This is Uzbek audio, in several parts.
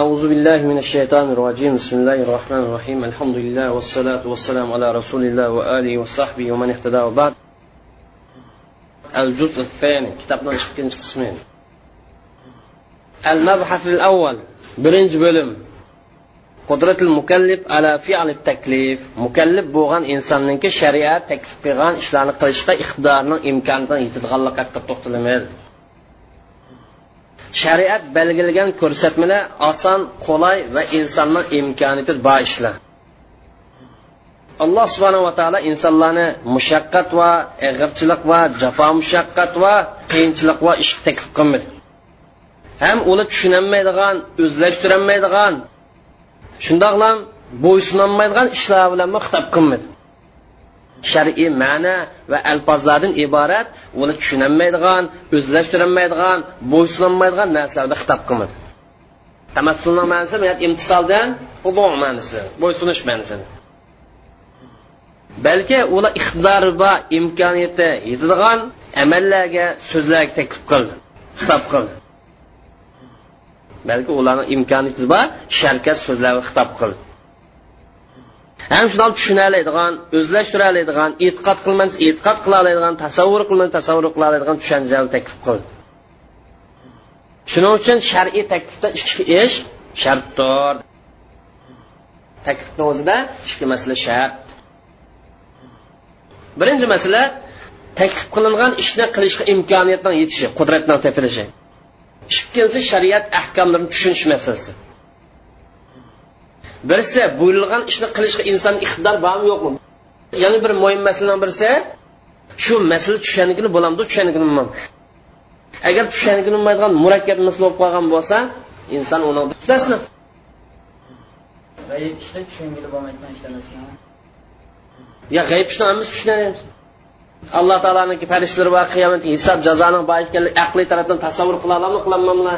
أعوذ بالله من الشيطان الرجيم. بسم الله الرحمن الرحيم. الحمد لله والصلاة والسلام على رسول الله وآله وصحبه ومن اهتدى وبعد. الجزء الثاني كتابنا ikkinchi qismi المبحث الأول birinchi bo'lim قدرة المكلف على فعل التكليف. مكلف bo'lgan insonningki shariat taklif qilgan ishlarni qilishga iqtidorining imkonidan yetadiganlik haqida to'xtalamiz shariat belgilagan ko'rsatmalar oson qulay va insonning imkoniyati bor ishlar. Alloh subhanava taolo insonlarni mushaqqat va ig'irchilik va jafo mushaqqat va qiyinchilik va ish taklif qilmadi ham uni tushunolmaydigan o'zlashtirolmaydigan shundoqlam bo'ysunolmaydigan ishlar bilan xitob qilmadi shar'iy ma'na va alfozlardan iborat uni tushunolmaydigan o'zlashtirolmaydigan bo'ysunolmaydigan narsalarni xitob qilmadi. Tamassulning ma'nosi imtisoldan ma'nosi bo'ysunish ma'nosi balki ular iqtidori bor imkoniyati yetadigan amallarga so'zlarga taklif qildi xitob qildi. Balki ularni imkoniyati bor sharkat so'zlarga xitob qildi. Ham shundoq tushuna oladigan o'zlashtira oladigan e'tiqod qilmansa e'tiqod qila oladigan tasavvur qilmansa tasavvur qila oladigan tushunchani taklif qildi shuning uchun shar'iy taklifda ichki ish shartdir. Taklifni o'zida ikki masala shart. Birinchi masala taklif qilingan ishni qilishga imkoniyatning yetishi qudratning tepilishi. Ikkinchisi shariat ahkomlarini tushunish masalasi. Birisi buyurilgan ishni qilishga inson iqtidor bormi yo'qmi? Yana bir muhim masalaning birisi shu masala tushangini bo'lamdi tushangini agar tushangini bo'lmaydigan murakkab masala bo'lib qolgan bo'lsa inson uni mustasno g'ayib ishni tushungili bo'lmaydigan ishlar yo g'ayib ishni hammasi tushunamiz alloh taoloniki farishtalari va qiyomat hisob jazoni bor ekanligi aqliy tarafdan tasavvur qila olamni qilolmanmi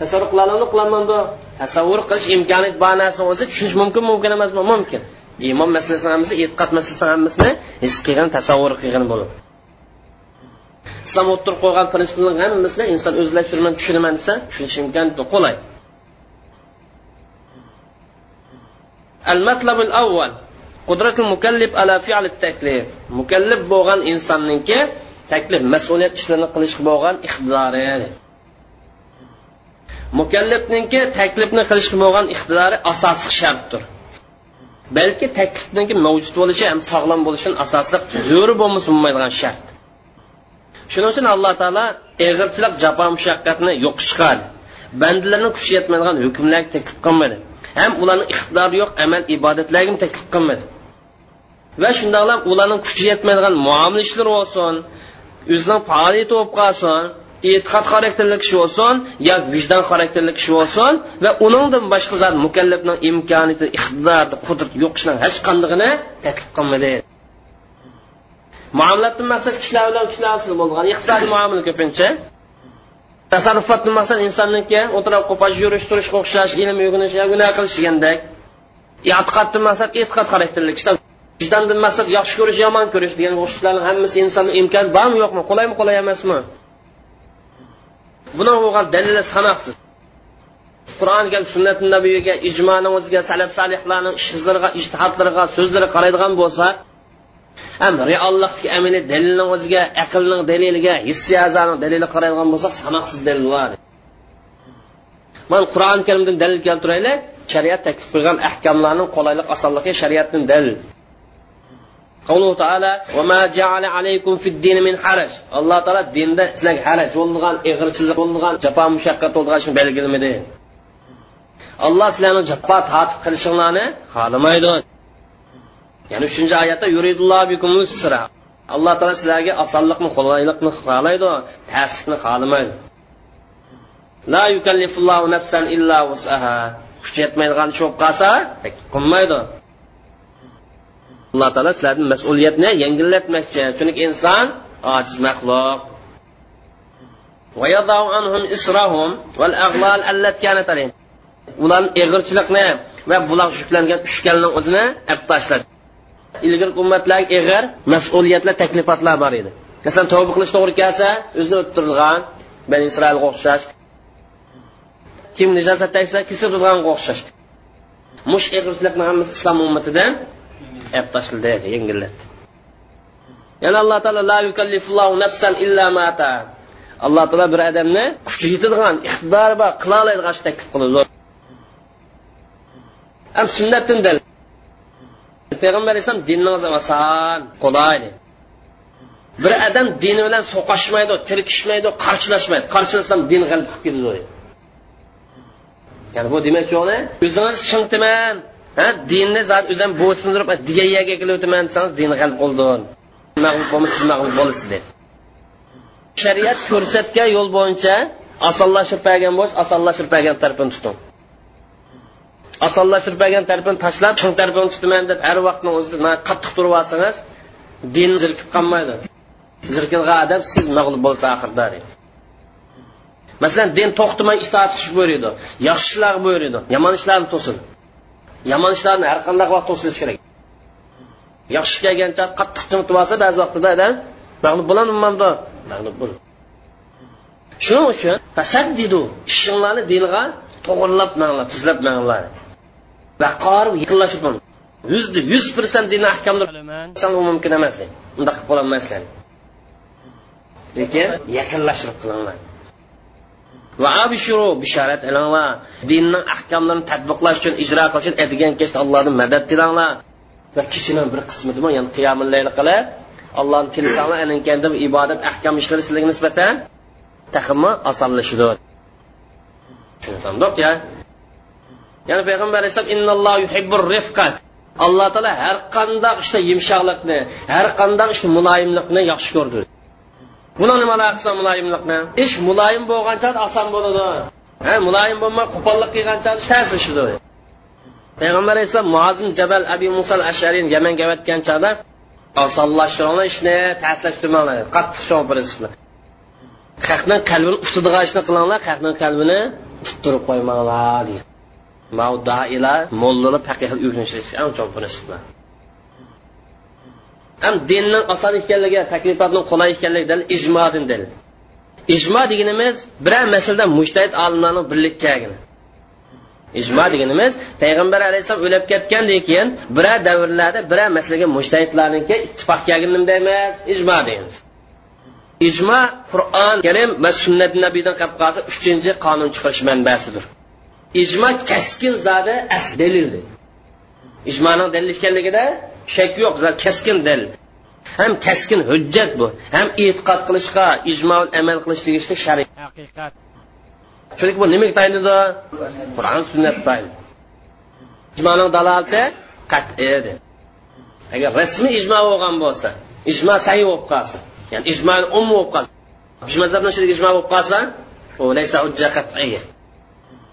tasavvur qila olamni qilolmanmi tasavvur qilish imkoniyat bor narsani o'zi tushunish mumkin mumkin emasmi mumkin iymon masalasini hammasini e'tiqod masalasini hammasini his qilgan tasavvur qilgan bo'ladi islom o'ttirib qo'ygan prinsiplarni hammasini inson o'zlashtirman tushunaman desa tushunish imkon qulay المطلب الأول قدرة المكلف على فعل التكليف مكلف بوغان إنسان ننكي تكليف مسؤولية إشلارنى قلش بوغان mukallifniki taklifni qilishga bo'lgan iqtidori asosiy shartdir. Balki taklifniki mavjud bo'lishi ham sog'lom bo'lishini asosliq zo'ri bo'lmasa bo'lmaydigan shart. Shuning uchun alloh taolo eg'irchilik jafo mushaqqatni yo'q chiqardi bandalarni kuchi yetmaydigan hukmlarga taklif qilmadi ham ularni iqtidori yo'q amal ibodatlarga taklif qilmadi va shundoqlam ularning kuchi yetmaydigan muomala ishlari bo'lsin o'zining faoliyati bo'lib qolsin e'tiqod xarakterli kishi bo'lsin yo vijdon xarakterli kishi bo'lsin va uningdan boshqa zot mukallafning imkoniyati iqtidori qudrat yo'qishni hech qandig'ini taklif qilmadi. Muomalatdan maqsad kishilar bilan kishilarsiz bo'lgan iqtisodiy muomala ko'pincha. Tasarrufatni maqsad insonniki o'tirib qo'pash yurish turish o'xshash ilm o'rganish gunoh qilish degandek. E'tiqoddan maqsad e'tiqod xarakterli kishilar vijdondan maqsad yaxshi ko'rish yomon ko'rish degan o'xshashlarni hammasi insonni imkon bormi yo'qmi qulaymi qulay emasmi? Buni bo'lgan dalili sanoqsiz qur'on kelib sunnat nabiyga ijmoni o'ziga salaf salihlarning ishizlariga ijtihodlariga so'zlariga qaraydigan bo'lsa ham reallikdagi amaliy dalilni o'ziga aqlning daliliga hissi azaning dalili qaraydigan bo'lsak sanoqsiz dalil bor. Man qur'oni karimdan dalil keltiraylik shariat taklif qilgan ahkamlarning qulaylik osonligi shariatdan dalil. qavluhu taala va ma ja'ala alaykum fid din min haraj. Alloh taala dinda sizlarga haraj bo'lmagan ig'irchilik bo'lmagan jafo mushaqqat bo'lmagan shuni belgilamadi. Alloh sizlarni jafo tatib qilishinglarni xohlamaydi. Ya'ni shuncha oyatda yuridullohu bikum usra. Alloh taala sizlarga osonlikni qulaylikni xohlaydi taslikni xohlamaydi. La yukallifullohu nafsan illa vus'aha kuch yetmaydigan ish bo'lib qolsa qilmaydi. Alloh taolo sizlarni mas'uliyatni yengillatmoqchi chunki inson ojiz maxluq. Ularni eg'irchilikni va buloq yuklangan ishkalni o'zini olib tashladi. Ilgari ummatlarga eg'ir mas'uliyatlar taklifotlar bor edi. Masalan tavba qilish to'g'ri kelsa o'zini o'ttirilgan bani isroilga o'xshash. Kim nijosat tegsa kesib o'xshash. Mush ig'irchilikni hammasi islom ummatidan olib tashladi yengillatdi yana alloh taolo la yukallifullohu nafsan illa ma alloh taolo bir odamni kuchi yetadigan iqtidori bor qila oladigan ishni taklif qiladi ham sunnatdan dal. Payg'ambar alayhisalom dinni oson qulay bir odam dini bilan so'qashmaydi tirkishmaydi qarshilashmaydi. Qarshilashsam din g'alib qilib ketadi ya'ni bu demakchi o'zingiz chingtiman dinni o'zim bo'ysundirib degan yerga kelib o'taman desangiz din g'alib qildi mag'lub bo'lmas siz mag'lub bo'lasiz deb. Shariat ko'rsatgan yo'l bo'yicha osonlashtirib bergan bo'lsa osonlashtirib bergan tarafini tuting osonlashtirib bergan tarafini tashlab ching tarafini tutaman deb har vaqtni o'zida qattiq turib olsangiz din zirkib qolmaydi. Zirkilgan odam siz mag'lub bo'lsa oxirida masalan din to'xtamay itoat qilish buyuradi yaxshi ishlar buyuradi yomon ishlarni to'sin. Yomon ishlarni har qanday vaqt to'silishi kerak. Yaxshi kelgancha qattiq chimtib olsa ba'zi vaqtida odam mag'lub bo'ladimi mag'lub bo'l shuning uchun fasaddidu ishinglarni dilga to'g'irlab manglar tuzlab manglar. Va qorib yaqinlashib yuzda yuz persent dinni ahkamni mumkin emas deb. Unday qilib qilolmaysizlar lekin yaqinlashib qilinglar. Va abishuru bishorat ilinglar dinning ahkomlarini tadbiqlash uchun ijro qilish uchun etigan kechda allohdan madad tilanglar. Va kishining bir qismida ya'ni qiyomillayli qilib allohni tilsanglar aninkanda ibodat ahkam ishlari sizlarga nisbatan taxmi osonlashidi tushundik ya ya'ni payg'ambar alayhissalom innallohu yuhibbur rifqat alloh taolo har qanday ishda yumshoqlikni har qanday ishda muloyimlikni yaxshi ko'rdi. Buni nima qilsa muloyimlikni ish muloyim bo'lgancha oson bo'ladi. Ha muloyim bo'lmay qo'pollik qilgancha tashlashidi payg'ambar alayhissalom muazim jabal abi musal asharin yamanga avatgan chog'da osonlashtiringlar ishni taslashtirmanglar qattiq chong prinsipni haqning qalbini ustidag'an ishni qilinglar haqning qalbini tuttirib qo'ymanglar deydi. Mavdailar mo'llalar faqih o'rganish eng chong prinsiplar ham dinning oson ekanligi taklifatning qulay ekanligi dalil ijmodin dalil ijmo deganimiz biror masalada mushtahid olimlarni birlik ijmo deganimiz payg'ambar alayhissalom o'lib ketgandan keyin biror davrlarda biror masalaga mushtahidlarniki ittifoq nima deymiz ijmo deymiz. Ijmo qur'on karim va sunnat nabiydan qolib qolsa uchinchi qonun chiqarish manbasidir. Ijmo kaskin zodi asl dalildir ijmoning dalil ekanligida shak yo'q kaskin dalil ham kaskin hujjat bu. Ham e'tiqod qilishga ijmo amal qilish tegishli haqiqat. Chunki bu nimaga tayinladi qur'on sunnat tayin ijmoning dalolati qat'iy agar rasmiy ijmo bo'lgan bo'lsa ijmo say bo'lib qolsa ya'ni ijmo um bo'lib qolsa shu mazhabni ijmo bo'lib qolsa u laysa hujja qat'iy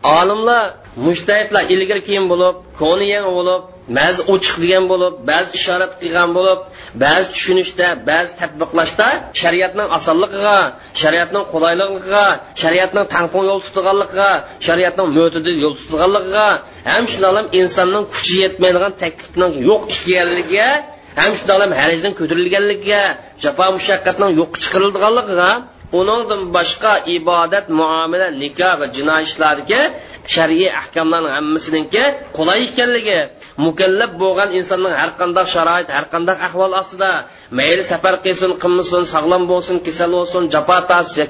olimlar mushtahidlar ilgari keyin bo'lib ko'ni yangi bo'lib ba'zi ochiq degan bo'lib ba'zi ishorat qilgan bo'lib ba'zi tushunishda ba'zi tadbiqlashda shariatning osonligiga shariatning qulayligiga shariatning tangpon yo'l tutganligiga shariatning mo'tidi yo'l tutganligiga ham shundoq insonning kuchi yetmaydigan taklifning yo'q ekanligiga ham shundoq harajdan ko'tarilganligiga jafo mushaqqatning yo'q chiqarilganligiga uningdan boshqa ibodat muomala nikoh va jinoiy ishlarga shar'iy ahkomlarning hammasiniki qulay ekanligi mukallab bo'lgan insonning har qanday sharoit har qanday ahvol ostida mayli safar qilsin qilmasin sog'lom bo'lsin kasal bo'lsin jafo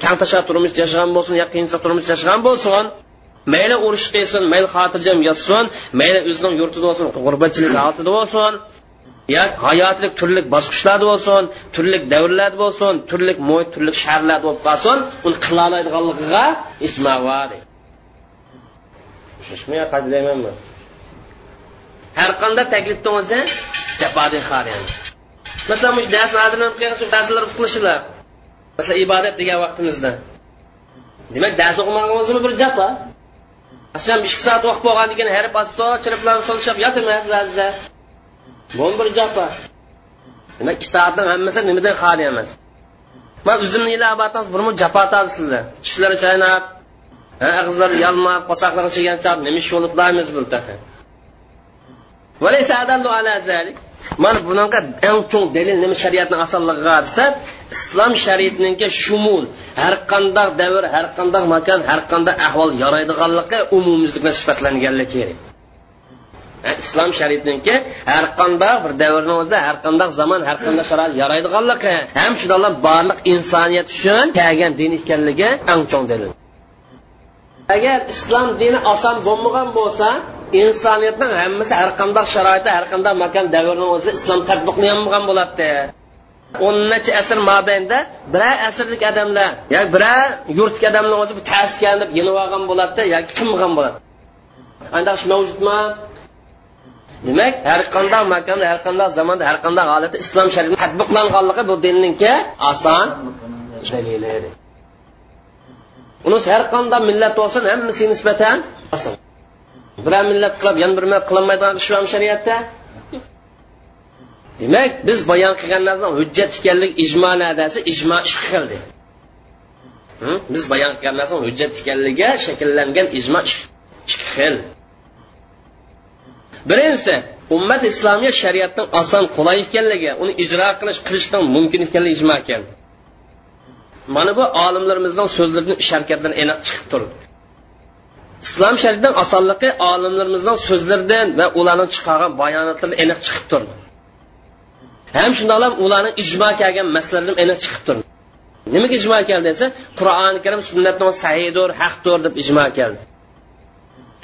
kang tasha turmush yashagan bo'lsin yo qiyinchilik turmush yashagan bo'lsin mayli urush qilsin mayli xotirjam yotsin mayli o'zining yurtida bo'lsin g'urbatchilik holatida bo'lsin. Ya hayotlik turli bosqichlarda bo'lsin turli davrlarda bo'lsin turli muhit turli shaharlarda bo'lib qolsin uni qila oladiganligiga ijmo bor tushunishmi har qanday taklifda bo'lsa jafodi masalan shu darsni darslar qilishlar. Masalan ibodat degan vaqtimizda. Demak dars o'qimagan bo'lsa bir jafo masalan ikki soat vaqt bo'lgandan keyin har asto chiriblarni solishib yotirmaysiz ba'zida. bo'ldi bir gap bor. Demak kitobning hammasi nimadan xoli emas. Man o'zimni ilab aytasiz burmi japotadi sizlar tishlari chaynab ag'izlar yalmab qosoqlar chigan chaq nima ish yo'liqdamiz bir mana bunaqa eng chong dalil nima shariatni osonligiga desa islom shariatininki shumul har qandaq davr har qandaq makan har qanday ahvol yaraydiganligi umumizlikla sifatlanganligi kerak. E, islom shariatiniki har qanday bir davrni o'zida har qanday zamon har qanday sharoit yaraydiganligi ham shundoq barliq insoniyat uchun kelgan din ekanligi eng cho'ng dalil. Agar islom dini oson bo'lmagan bo'lsa insoniyatning hammasi har qanday sharoitda har qanday makon davrni o'zida islom tadbiqlanmagan bo'ladi o'n necha asr mobaynida biror asrlik odamlar yoki biror yurtlik odamlar o'zi bu taskan deb yenib olgan bo'ladi yoki qilmagan bo'ladi andash mavjudmi? Demak har qanday makonda har qanday zamonda har qanday holatda islom shariati tadbiqlanganligi bu dinninki oson dalili. Unisi har qanday millat bo'lsin hammasiga nisbatan oson. Biror millat qilib yana bir millat qilolmaydigan ish bormi shariatda. Demak biz bayon qilgan narsa hujjat ekanlik ijmo nadasi ijmo ikki xil biz bayon qilgan narsa hujjat ekanligi shakllangan ijmo ikki xil. Birinchisi ummat islomga shariatning oson qulay ekanligi uni ijro qilish qilishdan mumkin ekanligi ijmo ekan. Mana bu olimlarimizning so'zlaridan sharkatdan aniq chiqib turdi. Islom shariatining osonligi olimlarimizning so'zlaridan va ularning chiqargan bayonotlaridan aniq chiqib turdi. Ham shundoq ularning ijmo kelgan masalalardan aniq chiqib turdi. Nimaga ijmo keldi desa qur'oni karim sunnatning sahiydir haqdir deb ijmo keldi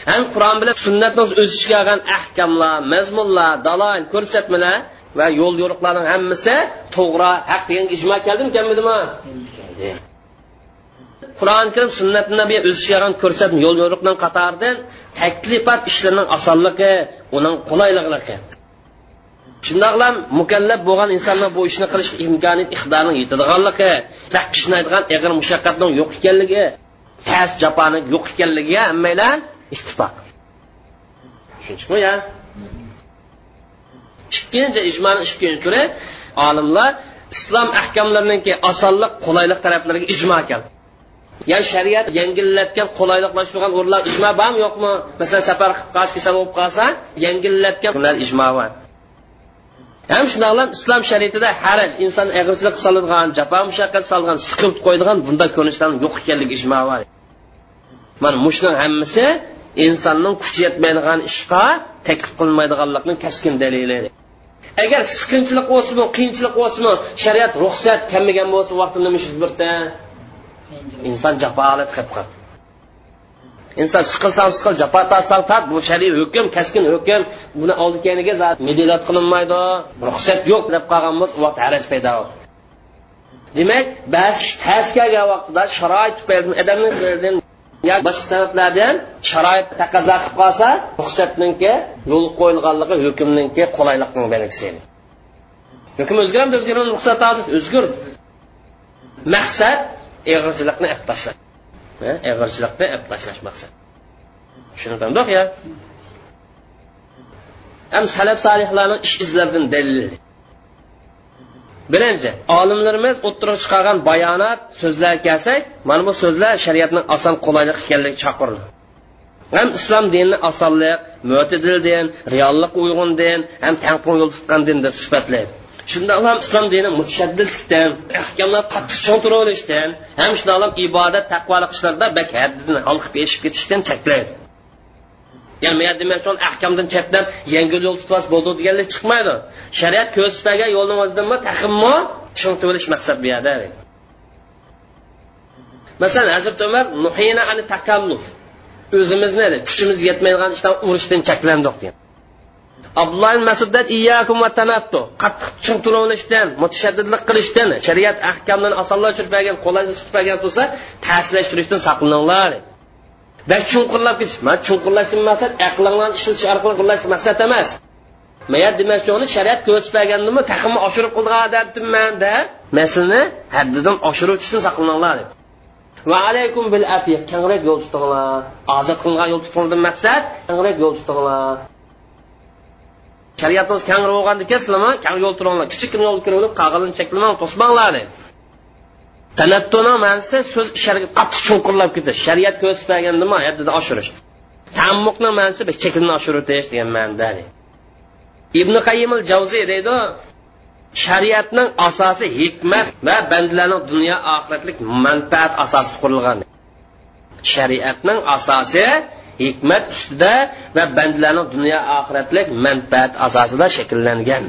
ham qur'on bilan sunnatni o'z ichiga olgan ahkamlar mazmunlar daloil ko'rsatmalar va yo'l yo'riqlarning hammasi to'g'ri haq degan ijmo keldimi kelmadimi qur'oni karim sunnat nabiy o'z ichiga olgan ko'rsatma yo'l yo'riqning qatoridan taklifat ishlarining osonligi uning qulayligi shundoqlam mukallaf bo'lgan insonlar bu ishni qilish imkoniyat iqtidorini yetadiganligi taqishnaydigan ig'ir mushaqqatning yo'q ekanligi tas jafoni yo'q ekanligiga hammalar ittifoq. Tushundikmi ya? Ikkinchi ijmoni ikkinchi turi olimlar islom ahkomlariniki osonlik qulaylik taraflariga ijmo keldi. Ya'ni shariat yengillatgan qulayliqlashtirgan o'rinlar ijmo bormi yo'qmi? Masalan safar qilib qolish kasal bo'lib qolsa yengillatgan ijmo bor. Ham shundoqlam islom shariatida haraj inson ag'irchilik soladigan jafo mushaqqat solgan siqib qo'yadigan bunday ko'rinishlarni yo'q ekanligi ijmo bor. Mana mushning hammasi insonning kuchi yetmaydigan ishga taklif qilinmaydiganlikni kaskin dalili. Agar siqinchilik bo'lsinmi qiyinchilik bo'lsinmi shariat ruxsat kelmagan bo'lsa vaqtini nima ish birda inson jafolat qilib qoldi. Inson siqilsan siqil jafo tortsan tort bu shariy hukm kaskin hukm buni oldikaniga medilat qilinmaydi ruxsat yo'q deb qolgan bo'lsa u vaqt haraj paydo bo'ldi. Demak ba'zi ish tas kelgan vaqtida sharoit tufayli odamni yoki boshqa sabablardan sharoit taqozo qilib qolsa ruxsatninki yo'l qo'yilganligi hukmninki qulaylikning belgisi hukm o'zgaradi o'zgaradi ruxsat o'zgardi maqsad ig'irchilikni olib tashlash. Ig'irchilikni olib tashlash maqsad. Tushunarkandoq ya? Ham salaf solihlarni ish izlaridan dalil. Birinchi olimlarimiz o'ttirib chiqargan bayonot so'zlar kelsak mana bu so'zlar shariatning oson qulaylik ekanligi chaqirdi. Ham islom dinini osonlik mo'tidil din reallik uyg'un din ham tanqin yo'l tutgan din deb sifatlaydi shundoq ham islom dini mutashaddidlikdan ahkamlar qattiq cho'ntirib olishdan ham shundoq ham ibodat taqvolik ishlarda bak haddini halqib eshib ketishdan cheklaydi. Ya'ni demak uchun ahkamdan chetlab yengil yo'l tutmas bo'ldi deganlik chiqmaydi. Shariat ko'rsatmagan yo'lni o'zidanmi taximmo tushuntirib olish maqsad bu yerda masalan hazrati umar nuhina ani takalluf. O'zimizni kuchimiz yetmaydigan ishdan urishdan cheklandik degan. Abdulloh masuddan iyyakum va tanattu. Qattiq tushuntirishdan mutashaddidlik qilishdan shariat ahkomlarni osonlashtirib bergan qulaylashtirish bergan bo'lsa ta'sirlashtirishdan saqlaninglar va chunqurlab ketish man chunqurlashdan maqsad aqlinglarni ishlatish orqali qurlash maqsad emas. Maya demakchi uni shariat ko'rsatmaganimi bergandimi taqimni oshirib qildigan debdiman deb masalani haddidan oshirib oshiruvchidan saqlaninglar deb. Va alaykum bil atiq kengroq yo'l tutinglar ozod qilingan yo'l tutinglardan maqsad kengroq yo'l tutinglar shariatimiz kangri bo'lganda sizlarman kang yo'l turinglar kichikgina yo'l kirib qag'ilini cheklamang to'smanglar deb. Tanattuni ma'nosi so'z shariat qattiq chunqurlab ketish shariat ko'rsatmagan nima? Haddida oshirish. Tammuqni ma'nosi chekini oshiritish degan ma'noda ibn qayimil javziy deydi shariatning asosi hikmat va bandalarning dunyo oxiratlik manfaat asosida qurilgan shariatning asosi hikmat ustida va bandalarning dunyo oxiratlik manfaat asosida shakllangan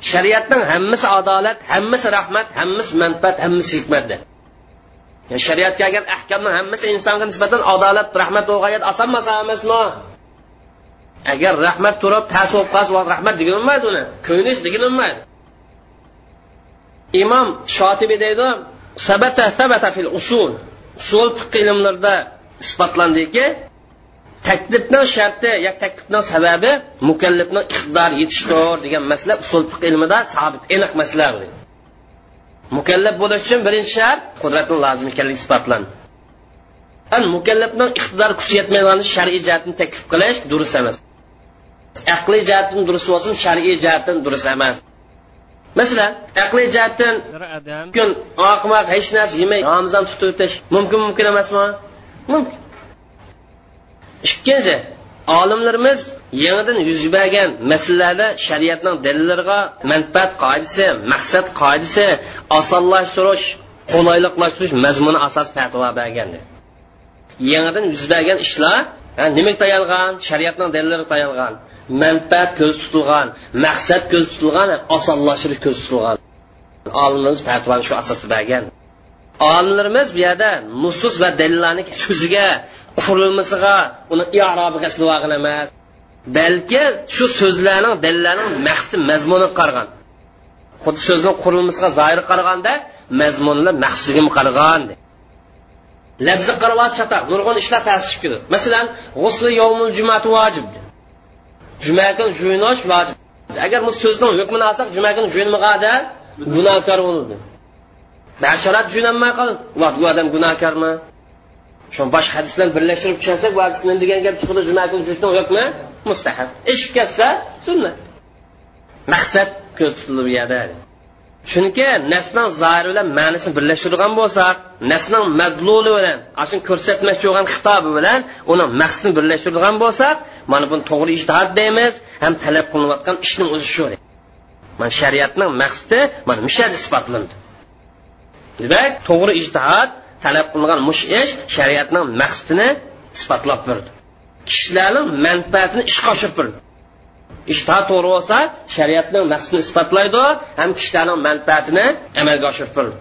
shariatning hammasi adolat hammasi rahmat hammasi manfaat hammasi hikmatdir yani shariatga kelgan ahkamni hammasi insonga nisbatan adolat rahmat bo'lgan oson masala emasmi? Agar rahmat turib tas bo'lib qolsa rahmat deganolmaydi uni. Ko'nish deganolmaydi imom shotibi deydi sabata sabata fil usul. Usul fiq ilmlarida isbotlandiki taklifning sharti yo taklifning sababi mukallifning iqtidor yetishdir degan masala usul fiq ilmida sabit aniq masala mukallaf bo'lish uchun birinchi shart qudratni lozim ekanligi isbotlandi mukallafning iqtidor kuchi yetmaydigan shar'iy jihatni taklif qilish durust emas. Aqliy jihatdan durust bo'lsin shar'iy jihatdan durust emas. Masalan aqliy jihatdan mumkin oqmoq hech narsa yemay ramazon tutib o'tish mumkin mumkin emasmi? Mumkin. Ikkinchi olimlarimiz yangidan yuz bergan masalalarda shariatning dalillariga manfaat qoidasi maqsad qoidasi osonlashtirish qulayliqlashtirish mazmuni asos fatvo bergan. Yangidan yuz bergan ishlar nimaga tayangan shariatning dalillari tayangan manfaat ko'z tutilgan maqsad ko'z tutilgan osonlashtirish ko'z tutilgan. Olimlarimiz fatvoni shu asosda bergan. Olimlarimiz bu yerda nusus va dalillarni so'ziga qurilmasiga uni irobiga silvogan emas balki shu so'zlarning dillarning maqsadi mazmuniga qaragan xuddi so'zning qurilmasiga zoir qaraganda mazmunlar maqsadiga qaragan labzi qarab chatoq nurg'un ishlar tasib keldi masalan g'usli yovmul jumati vojib juma kuni juynosh vojib. Agar bu so'zning hukmini olsak juma kuni juyunmaganda gunohkor bo'ladi basharat juyunolmay qoldi. Bu odam gunohkormi? Shu boshqa hadislarni birlashtirib tushunsak bu hadisni degan gap chiqdi juma kuni juyishni hukmi mustahab. Ishib ketsa sunnat. Maqsad ko'z tutilib bu yerda chunki nasning zoiri bilan ma'nisini birlashtirgan bo'lsak nasning madluli bilan shuni ko'rsatmoqchi bo'lgan xitobi bilan uni maqsadini birlashtirgan bo'lsak mana buni to'g'ri ishtihod deymiz ham talab qilinayotgan ishning o'zi shu. Mana shariatning maqsadi mana mishar isbotlandi demak to'g'ri ijtihod talab qilingan mush ish shariatning maqsadini isbotlab berdi. Kishilarning manfaatini ishga oshirib berdi. Ishtihod to'g'ri bo'lsa shariatning maqsadini isbotlaydi ham kishilarning manfaatini amalga oshirib berdi.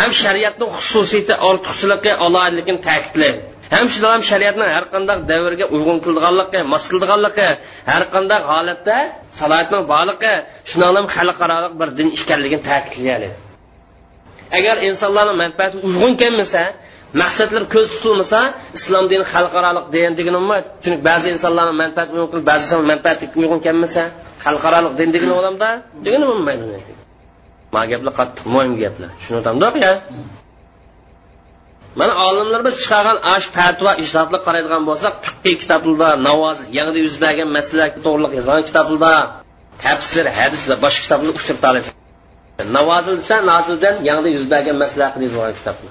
Ham shariatning xususiyati ortiqchiligi aloyidligini ta'kidlaydi. Ham shular ham shariatning har qanday davrga uyg'un qilganligi mos qilganligi har qanday holatda salohiyatning borligi shuni ham xalqaro bir din ekanligini ta'kidlaydi. Agar insonlarni manfaati uyg'un kelmasa maqsadlar ko'z tutilmasa islom dini xalqaroliq din degan chunki ba'zi insonlarni manfaati uyg'un qilib ba'zi manfaati uyg'un kelmasa xalqaro din degan odamda degani bo'lmaydi ma gaplar qattiq muhim gaplar. Tushunadimdoq ya mana olimlarimiz chiqargan ash fatvo ijtihodlik qaraydigan bo'lsak fiqiy kitoblarda navoz yangi yuz bergan masala to'g'riliq yozgan kitoblarda tafsir hadis va boshqa kitoblar uchrab navozilsa nozildan yangi yuz bergan masala haqida yozilgan kitobni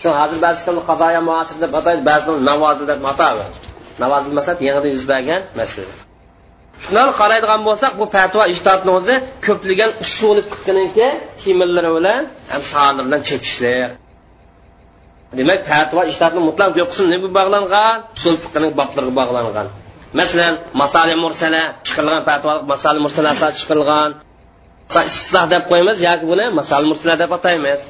shu hozir ba'zi kitoblar qadoya muasir deb ataydi ba'zi navozil deb ataydi navozil masal yangi yuz bergan masala. Shundan qaraydigan bo'lsak bu fatvo ijtihodni o'zi ko'pligan usuli fiqniki temirlari bilan ham sonir bilan chekishlik. Demak fatvo ijtihodni mutlaq ko'p qismi nimaga bog'langan usul fiqning boblariga bog'langan masalan masali mursala chiqarilgan fatvo masali mursala chiqarilgan. Istisno deb qo'yamiz yoki buni masal mursala deb ataymiz.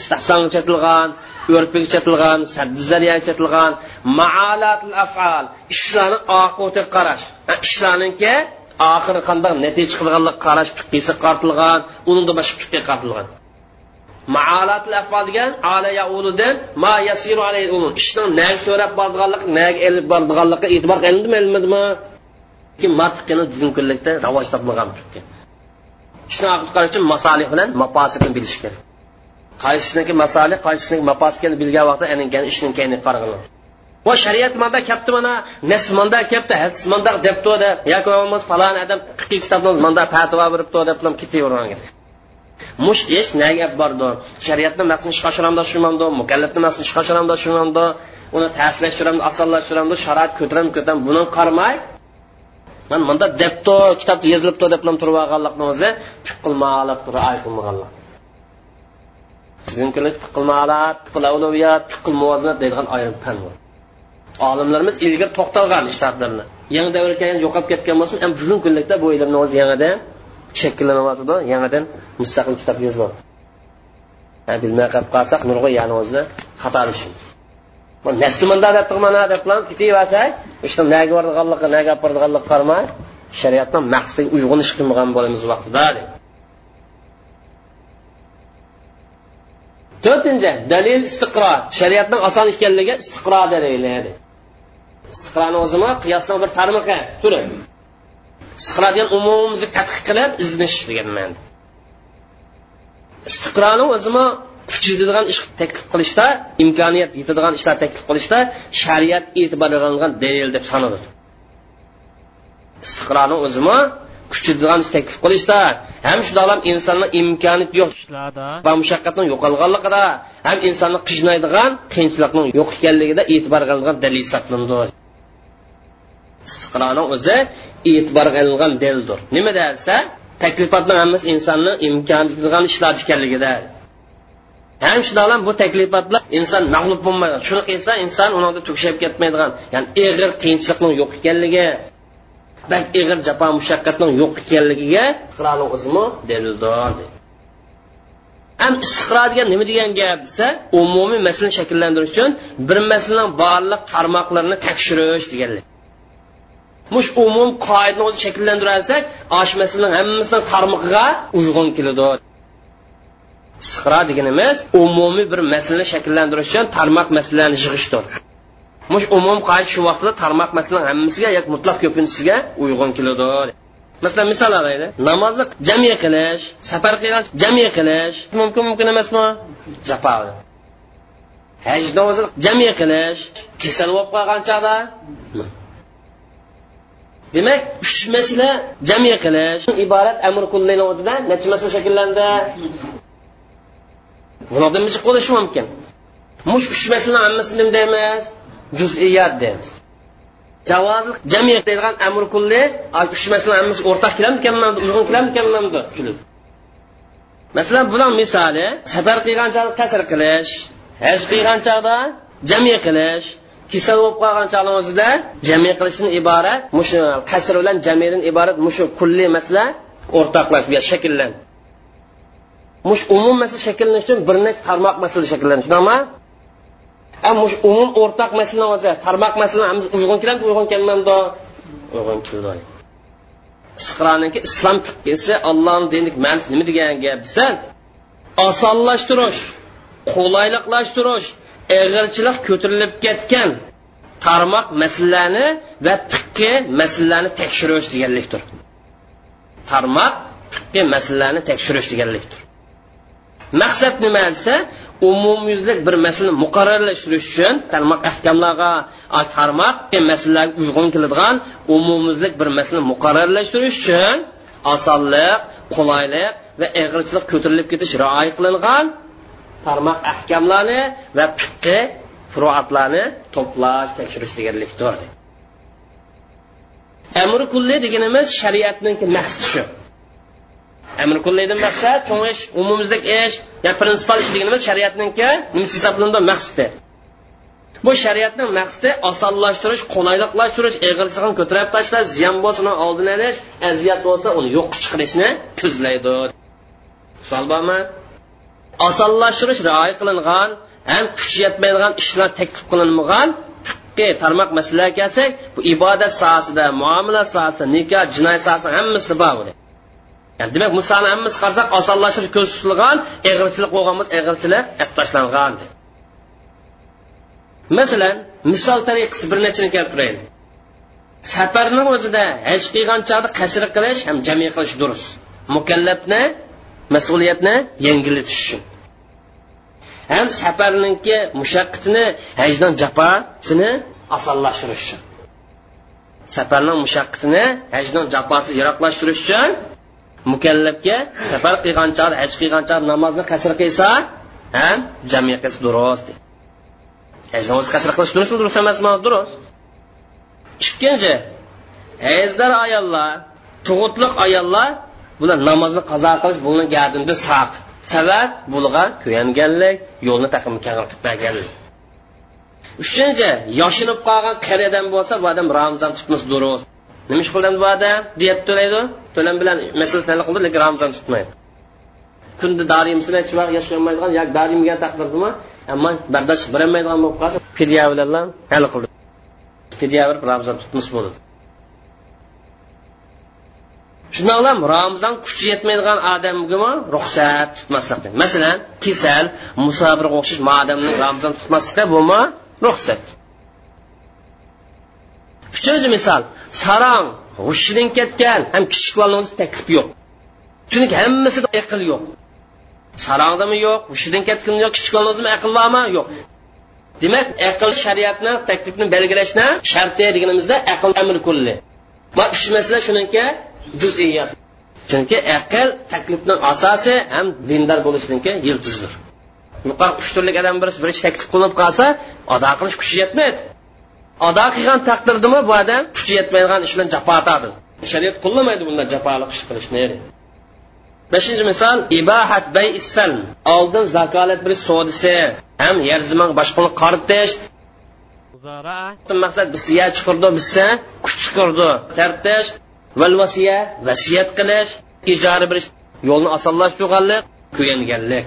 Istahsonga chetilgan urfiga chetilgan saddizariyaga chetilgan maalatul afal ishlarni oqibatiga qarash. Ishlarniki oxiri qanday natija chiqilganlik qarash fiqisi qartilgan unida boshqa fiqqa qartilgan. Maalatul afal degan ala yauludan ma yasiru alayhi ulun ishning naga so'rab bordiganligi naga elib bordiganligi e'tibor qilindimi ilmidimi fiqini bugungi kunlikda rivoj topmagan fiqqa ishni aql qarash uchun masolih bilan mafosidni bilish kerak. Qaysiniki masolih qaysiniki ekanini bilgan vaqtda aninkani ishning keyini farqini. Va shariat manda kelibdi mana nas manda kelibdi hadis manda debdi deb yoki bo'lmasa falon odam fiqiy kitobni manda fatvo beribdi deb ketavergan mush ish naga bordi shariatni maqsadini ishga oshiramda shumamdi mukallafni maqsadini ishga oshiramda shumamdi uni ta'sirlashtiramdi osonlashtiramdi sharoit ko'taram ko'taram buni qarmay man bunda debto kitobda yozilibdi deb turib olganlikni o'zi qilmalab ay qilmaganlik bugungi kunda qilmalat avluviyat muvozanat deydigan ayrim fan bor olimlarimiz ilgari to'xtalgan ishlarni yangi davrga kelgan yo'qolib ketgan bo'lsa ham bugungi kunlikda bu ilmni o'zi yangidan shakllanyotidi yangidan mustaqil kitob yozilyapti bilmay qolib qolsak nurg'a yani o'zida xatolashimiz nasli munda deb mana deb ketaversak işte naga bordiganligi naga olib bordiganligi qaramay shariatdan maqsadga uyg'un ish qilmagan bo'lamiz vaqtida to'rtinchi dalil istiqro shariatning oson ekanligi istiqro dalili istiqroni o'zimi qiyosning bir tarmog'i. Turi istiqro degan umumimizni tadqiq qilib izlanish degan ma'noda istiqroni o'zimi kuch yetadigan ish taklif qilishda imkoniyat yetadigan ishlar taklif qilishda shariat e'tibor qilingan dalil deb sanaladi istiqroni o'zimi kuchaydigan ish taklif qilishda ham shundoq insonni imkoniyati yo'q ishlarda va mushaqqatni yo'qolganligida ham insonni qiynaydigan qiyinchilikni yo'q ekanligida e'tibor qilingan dalil hisoblanadi. Istiqroni o'zi e'tibor qilingan dalildir. Nima desa taklifotni hammasi insonni imkoniyati ishlar ekanligida ham shundoq bu taklifotlar inson mag'lub bo'lmaydi. Shuni qilsa inson unida tugshab ketmaydigan ya'ni ig'ir qiyinchilikni yo'q ekanligi bak ig'ir jafo mushaqqatning yo'q ekanligiga o'zimi dalildir ham istiqro degan nima degan gap desa umumiy masalani shakllantirish uchun bir masalaning barliq tarmoqlarini tekshirish deganlik. Mush umum qoidani o'zi shakllantirsak osh masalaning hammasining tarmog'iga uyg'un keladi. Istiqro deganimiz umumiy bir masalani shakllantirish uchun tarmoq masalalarni yig'ishdir. Mush umum qoida shu vaqtda tarmoq masalaning hammasiga yoki mutlaq ko'pinchisiga uyg'un keladi. Masalan misol olaylik. Namozni jami qilish safar qilgan jami qilish mumkin mumkin emasmi? Jafo haj namozi jami qilish kasal bo'lib qolgan chog'da? Demak uch masala jami qilish. Iborat amr kullini o'zida necha masala shakllandi? Bulardan chiqib qolishi mumkin. Mush uch masalani hammasini nima deymiz. Juz'iyat deymiz. Javozlik jamiyat deydigan amr kulli uch masala hammasi o'rtaq keladimikanmamdi uyg'un keladimikanmamdi masalan bular misoli safar qilgan chog'da qasr qilish haj qilgan chog'da jami qilish kasal bo'lib qolgan chog'ni o'zida jami qilishdan iborat mushu qasr bilan jamidan iborat mushu kulli masala o'rtoqlashib shakllandi mush umum masala shakllanishi uchun bir necha tarmoq masala shakllanishi shakllanish mush umum o'rtaq masala o'zi tarmoq masala uyg'un keladi uyg'un kelmamdi uyg'un keldi. Iqroniki islom fiqisi allohni dinlik ma'nosi nima degan gap desa osonlashtirish qulayliqlashtirish ig'irchilik ko'tarilib ketgan tarmoq masalalarni va fiqi masalalarni tekshirish deganlikdir. Tarmoq fiqi masalalarni tekshirish deganlikdir. Maqsad nima desa umumyuzlik bir masalani muqarrarlashtirish uchun tarmoq ahkamlarga tarmoq e, masalalarga uyg'un keladigan umumyuzlik bir masalani muqarrarlashtirish uchun osonlik qulaylik va ig'irchilik ko'tarilib ketish rioya qilingan tarmoq ahkamlarni va fiqqi furoatlarni to'plash tekshirish deganlikdir amri kulli deganimiz shariatning maqsadi shu. Amr kullaydan maqsad cho'ng ish ish ya prinsipal ish deganimiz shariatninki nimasi hisoblanadi maqsadi bu shariatning maqsadi osonlashtirish qulayliqlashtirish ig'irsig'ini ko'tarib tashlash ziyon bo'lsa uni oldini olish aziyat bo'lsa uni yo'q chiqarishni ko'zlaydi misol bormi osonlashtirish rioya qilingan ham kuch yetmaydigan ishlar taklif qilinmagan tarmoq masalaga kelsak bu ibodat sohasida muomala sohasida nikoh jinoyat sohasida hammasi bor yani demak musoni hammasi qarasak osonlashtirish ko'z tutilgan ig'irchilik bo'lgan bo'lsa ig'irchilik olib tashlangan. Masalan misol tariqasi bir nechini kelib Safarning o'zida haj qilgan chog'da qasr qilish ham jami qilish durust. Mukallafni mas'uliyatni yengillatish uchun. Ham safarninki mushaqqatini hajdan jafosini osonlashtirish uchun. Safarning mushaqqatini hajdan jafosi yiroqlashtirish uchun mukallafga safar qilgan chog'da haj qilgan chog'da namozni qasr qilsa ham jami qilsa durust. Haj qasr qilish durustmi durust emasmi? Durust. Ikkinchi hayzdor ayollar tug'utliq ayollar bular namozni qazo qilish buni gadinda saq. Sabab bularga kuyanganlik yo'lni taqim qilmaganlik uchinchi yoshinib qolgan qariyadan bo'lsa bu odam ramzon tutmas durust. Nima ish qildim bu odam diyat to'laydi. To'lam bilan masalasini hal qildi lekin ramzon tutmaydi kunda darimsini hech vaqt yashayolmaydigan yoki darim yegan taqdirdami ammo bardosh berolmaydigan bo'lib qolsa fidya bilan hal qildi fidya berib ramzon tutmas bo'ladi shundoqlam ramzon kuchi yetmaydigan odamgami? Ruxsat tutmaslik masalan kasal musofirga o'xshash odamni ramzon tutmaslikda bo'lma ruxsat. Uchinchi misol sarong hushidan ketgan ham kichik bolani taklif yo'q. Chunki hammasida aql yo'q. Sarongdami yo'q hushidan ketgan yo'q kichik bolani aql bormi? Yo'q. Demak aql shariatni taklifni belgilashni sharti deganimizda aql amr kulli. Va uch masala shuniki juz'iyat chunki aql taklifni asosi ham dindor bo'lishniki yildizdir yuqori uch turlik odam birisi birinchi taklif qilinib qolsa ado qilish kuchi yetmaydi. Ado qilgan taqdirdami bu odam kuchi yetmaydigan ish bilan jafo tortadi shariat qo'llamaydi bunday jafoli ish qilishni beshinchi misol ibahat bay issalm oldin zakolat bir sodisi ham yer zimon boshqani qaritish maqsad bisiya chiqirdi bissa kuch chiqirdi. Tartish valvasiya vasiyat qilish ijara berish yo'lni osonlashtirganlik kuyanganlik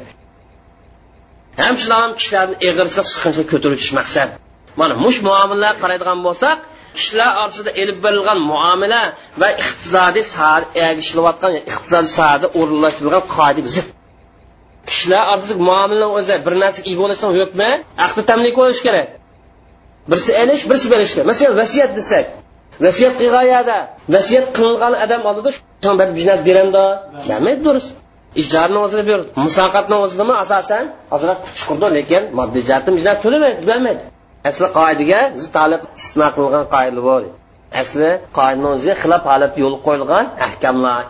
ham shular ham kishilarni ig'irchilik siqinchilik ko'tarish maqsad mana mush muomalalar qaraydigan bo'lsak kishilar orasida ilib berilgan muomala va iqtisodiy ergishilayotgan iqtisodiy sohada o'rinlashtirilgan qoida zid kishilar orasida muomala o'zi bir narsaga ega bo'lishdan yo'qmi? Aqdi tamlik bo'lishi kerak. Birsi elish birsi berish kerak. Masalan vasiyat desak vasiyat qilg'ayada vasiyat qilingan odam oldida biznес beramda demaydi durust ijorni o'zida berdi musoqatni o'zidami? Asosan ozroq kuch lekin moddiy jihatdan biznес to'lamaydi bermaydi asli qoidaga taliq istisno qilingan qoida bor. Asli qoidani o'ziga xilof holat yo'l qo'yilgan ahkamlar.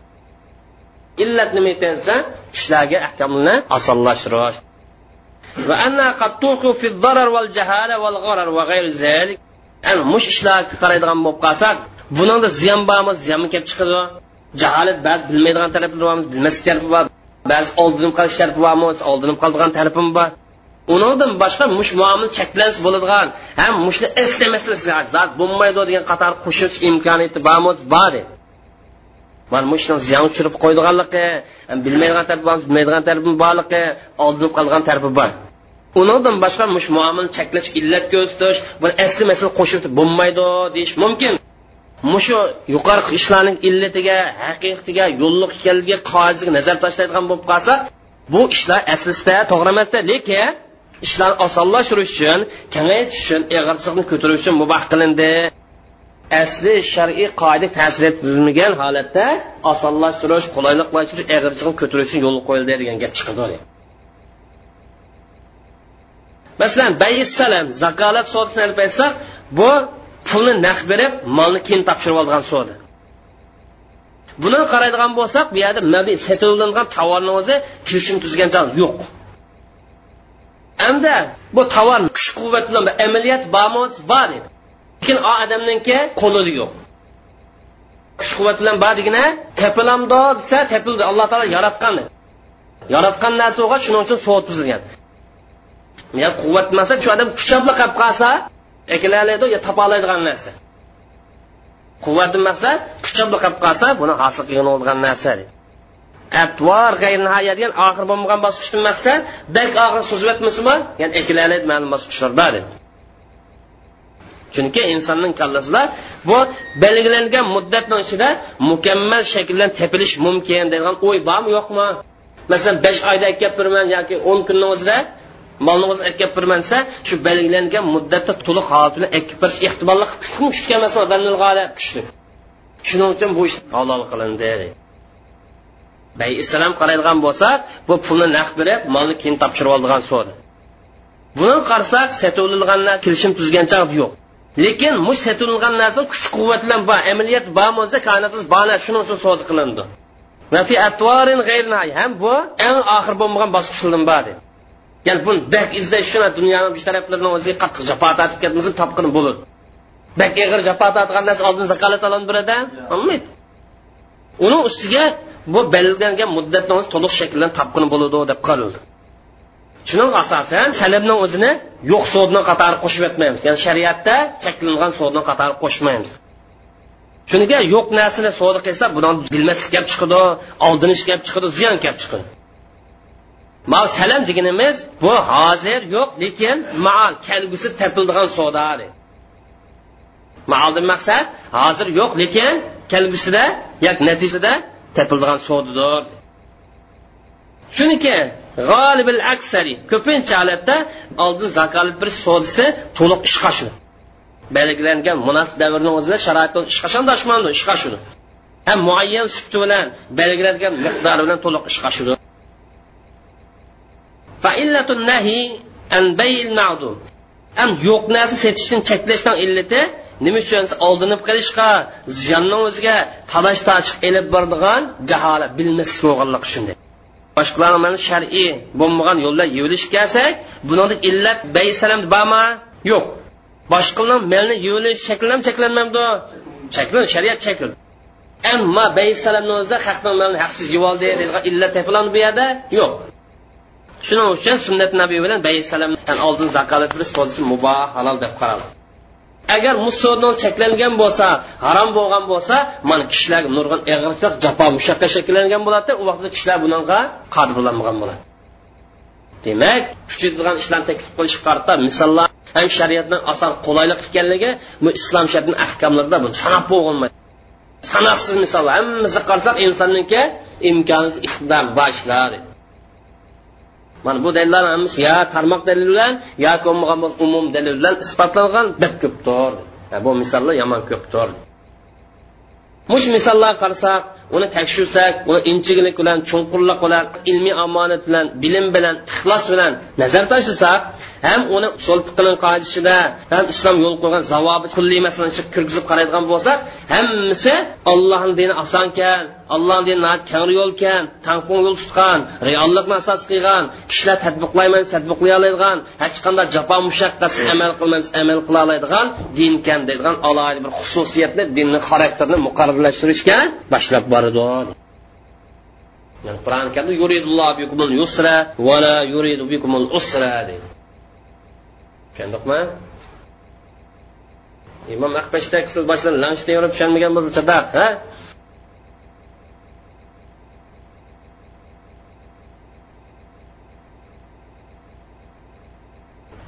Illat nima ekansa kishilarga ahkamlarni osonlashtirish. Va anna qad fi darar wal jahala wal gharar va g'ayri zalik. Ana mush ishlarga qaraydigan bo'lib qolsak buningda ziyon bormi? Ziyonmi kelib chiqadi. Jaholat ba'zi bilmaydigan taraflar bormi? Bilmaslik tarafi bor. Ba'zi oldinib qolish tarafi bormi? Oldinib qoladigan tarafim bor. Undan boshqa mush muomil cheklansa bo'ladigan ham mushni eslamaslik zot bo'lmaydi degan qator qo'shish imkoniyati bormi bor mana mushni ziyon tushirib qo'ydiganligi bilmaydigan tarafi bor bilmaydigan tarafi borligi oldinib qolgan tarafi bor. Uningdan boshqa mush muomil cheklash illat ko'rsatish bu asli masala qo'shib bo'lmaydi deyish mumkin. Mushu yuqori ishlarning illatiga haqiqatiga yo'lliq ekanligiga qoziga nazar tashlaydigan bo'lib qolsa bu ishlar aslida to'g'ri emasda lekin ishlarni osonlashtirish uchun kengaytirish uchun ig'irchiqni ko'tarish uchun mubah qilindi. Asli shar'iy qoida ta'sir etmagan holatda osonlashtirish qulayliklashtirish ig'irchiqni ko'tarish uchun yo'l qo'yildi degan gap chiqadi masalan bayissalam zakolat sodasini olib aytsak bu pulni naq berib molni keyin topshirib olgan soda buni qaraydigan bo'lsak bu yerda mabi sotilingan tovarni o'zi kelishim tuzgan joy yo'q. Hamda bu tovar kuch quvvat bilan amaliyot bormi bor edi. Lekin u odamninki qo'lida yo'q. Kuch quvvat bilan bor degina tepilamdo desa tepildi alloh taolo yaratgan yaratgan narsa o'g'a shuning uchun soat buzilgan ya quvvat emas shu odam kuchobli qolib qolsa ekilalaydi yo topolaydigan narsa. Quvvat maqsad kuchobli qolib qolsa buni hosil qilgan bo'lgan narsa atvor g'ayr degan oxir bo'lmagan bosqichdan maqsad bak og'ir so'zib o'tmasimi ya'ni ekilalaydi ma'lum bosqichlar bor chunki insonning kallasida bu belgilangan muddatni ichida mukammal shaklda tepilish mumkin degan o'y bormi yo'qmi? Masalan besh oyda kelib turman yoki o'n kunni o'zida molni o'zi akib shu belgilangan muddatda to'liq holat bilan akib berish ehtimolli kuchga emas kuchli shuning uchun bu ish halol qilindi. Bay islom qaraydigan bo'lsak bu pulni naq berib molni keyin topshirib oldigan so'di buni qarasak sotilgan narsa kelishim tuzgan chog' yo'q. Lekin mush sotilgan narsa kuch quvvat bilan bor amaliyat bor bo'lsa koinotimiz bor shuning uchun so'di qilindi. Ham bu eng oxir bo'lmagan bosqichdan bor dedi ya'ni buni bak izlash shuni dunyoni bir taraflarini o'ziga qattiq jafo tortib ketmasa topqin bo'ladi bak ig'ir jafo tortgan narsa oldin zakolat olib beradi olmaydi. Uni ustiga bu belgilangan muddatni to'liq shaklda topqin bo'ladi deb qarildi shuning asosan salimni o'zini yo'q sudni qatori qo'shib yotmaymiz. Ya'ni shariatda cheklangan sudni qatori qo'shmaymiz. Shuniga yo'q narsani savdo qilsa buni bilmaslik kelib chiqadi oldinish kelib chiqadi ziyon kelib chiqadi ma salam deganimiz bu hozir yo'q lekin maal kelgusi topildigan savdo maaldan maqsad hozir yo'q lekin kelgusida yoki natijada topildigan savdodir shuniki g'olibil aksari ko'pincha holatda oldin zakolat bir sodisi to'liq ishqa shuni belgilangan munosib davrni o'zida sharoitni ishqa shandashmandi ishqa shuni ham muayyan sufti bilan belgilangan miqdori bilan to'liq ishqa shuni ham yo'q narsa setishdan cheklashdan illati nima uchun oldinib qilishga ziyonni o'ziga talash tochiq ilib boradigan jaholat bilmaslik bo'lganligi shunday. Boshqalarni mana shar'iy bo'lmagan yo'llar yuvilish kelsak buni illat baysalam bormi? Yo'q. Boshqalarni melni yuvilish cheklanam cheklanmaydi cheklan shariat cheklan ammo baysalamni o'zida haqni malni haqsiz yuvoldi deydigan illat topiladi bu yerda? Yo'q. Shuning uchun sunnat nabiy bilan baysalamdan oldin zakolat berish muboh halol deb qaraldi. Agar musulmon cheklangan bo'lsa harom bo'lgan bo'lsa mana kishilar nurg'un ig'irchilik jafo mushaqqa shakllangan bo'ladi u vaqtda kishilar bunga qodirlanmagan bo'ladi. Demak kuchaytirgan ishlarni taklif qilish qarta misollar ham shariatdan oson qulaylik ekanligi bu islom shariatini ahkomlarida buni sanab bo'lolmaydi sanoqsiz misollar hammasi qarasak insonniki imkoni iqtidor bor ishlar mana bu dalillar hammasi yo tarmoq dalil bilan yoki bo'lmagan bo'lsa umum dalil bilan isbotlangan bek ko'pdir. Bu misollar yomon ko'pdir. Mush misollarga qarasak uni tekshirsak uni inchiglik bilan chunqurlik bilan ilmiy omonat bilan bilim bilan ixlos bilan nazar tashlasak ham uni usul fiqning qoidasida ham islom yo'l qo'ygan zavobi kulliy masalan kirgizib qaraydigan bo'lsak hammasi ollohni dini osonkan allohni dini yo'l yo'lkan tangpung yo'l tutgan reallikni asos qilgan kishilar tadbiqlayman tadbiqlay oladigan hech qanday jafo mushaqqatsiz amal qilmas amal qila oladigan dinkan deydigan alohida bir xususiyatni dinni xarakterini muqarrarlashtirishga boshlab boradi. Yani qur'oni karimda yuridulloh bikumul yusra va la yuridu bikumul usra deydi. Tushundikmi imom aqbashdak siz boshdan lanchdan yurib tushunmagan bo'lsa chadaq ha?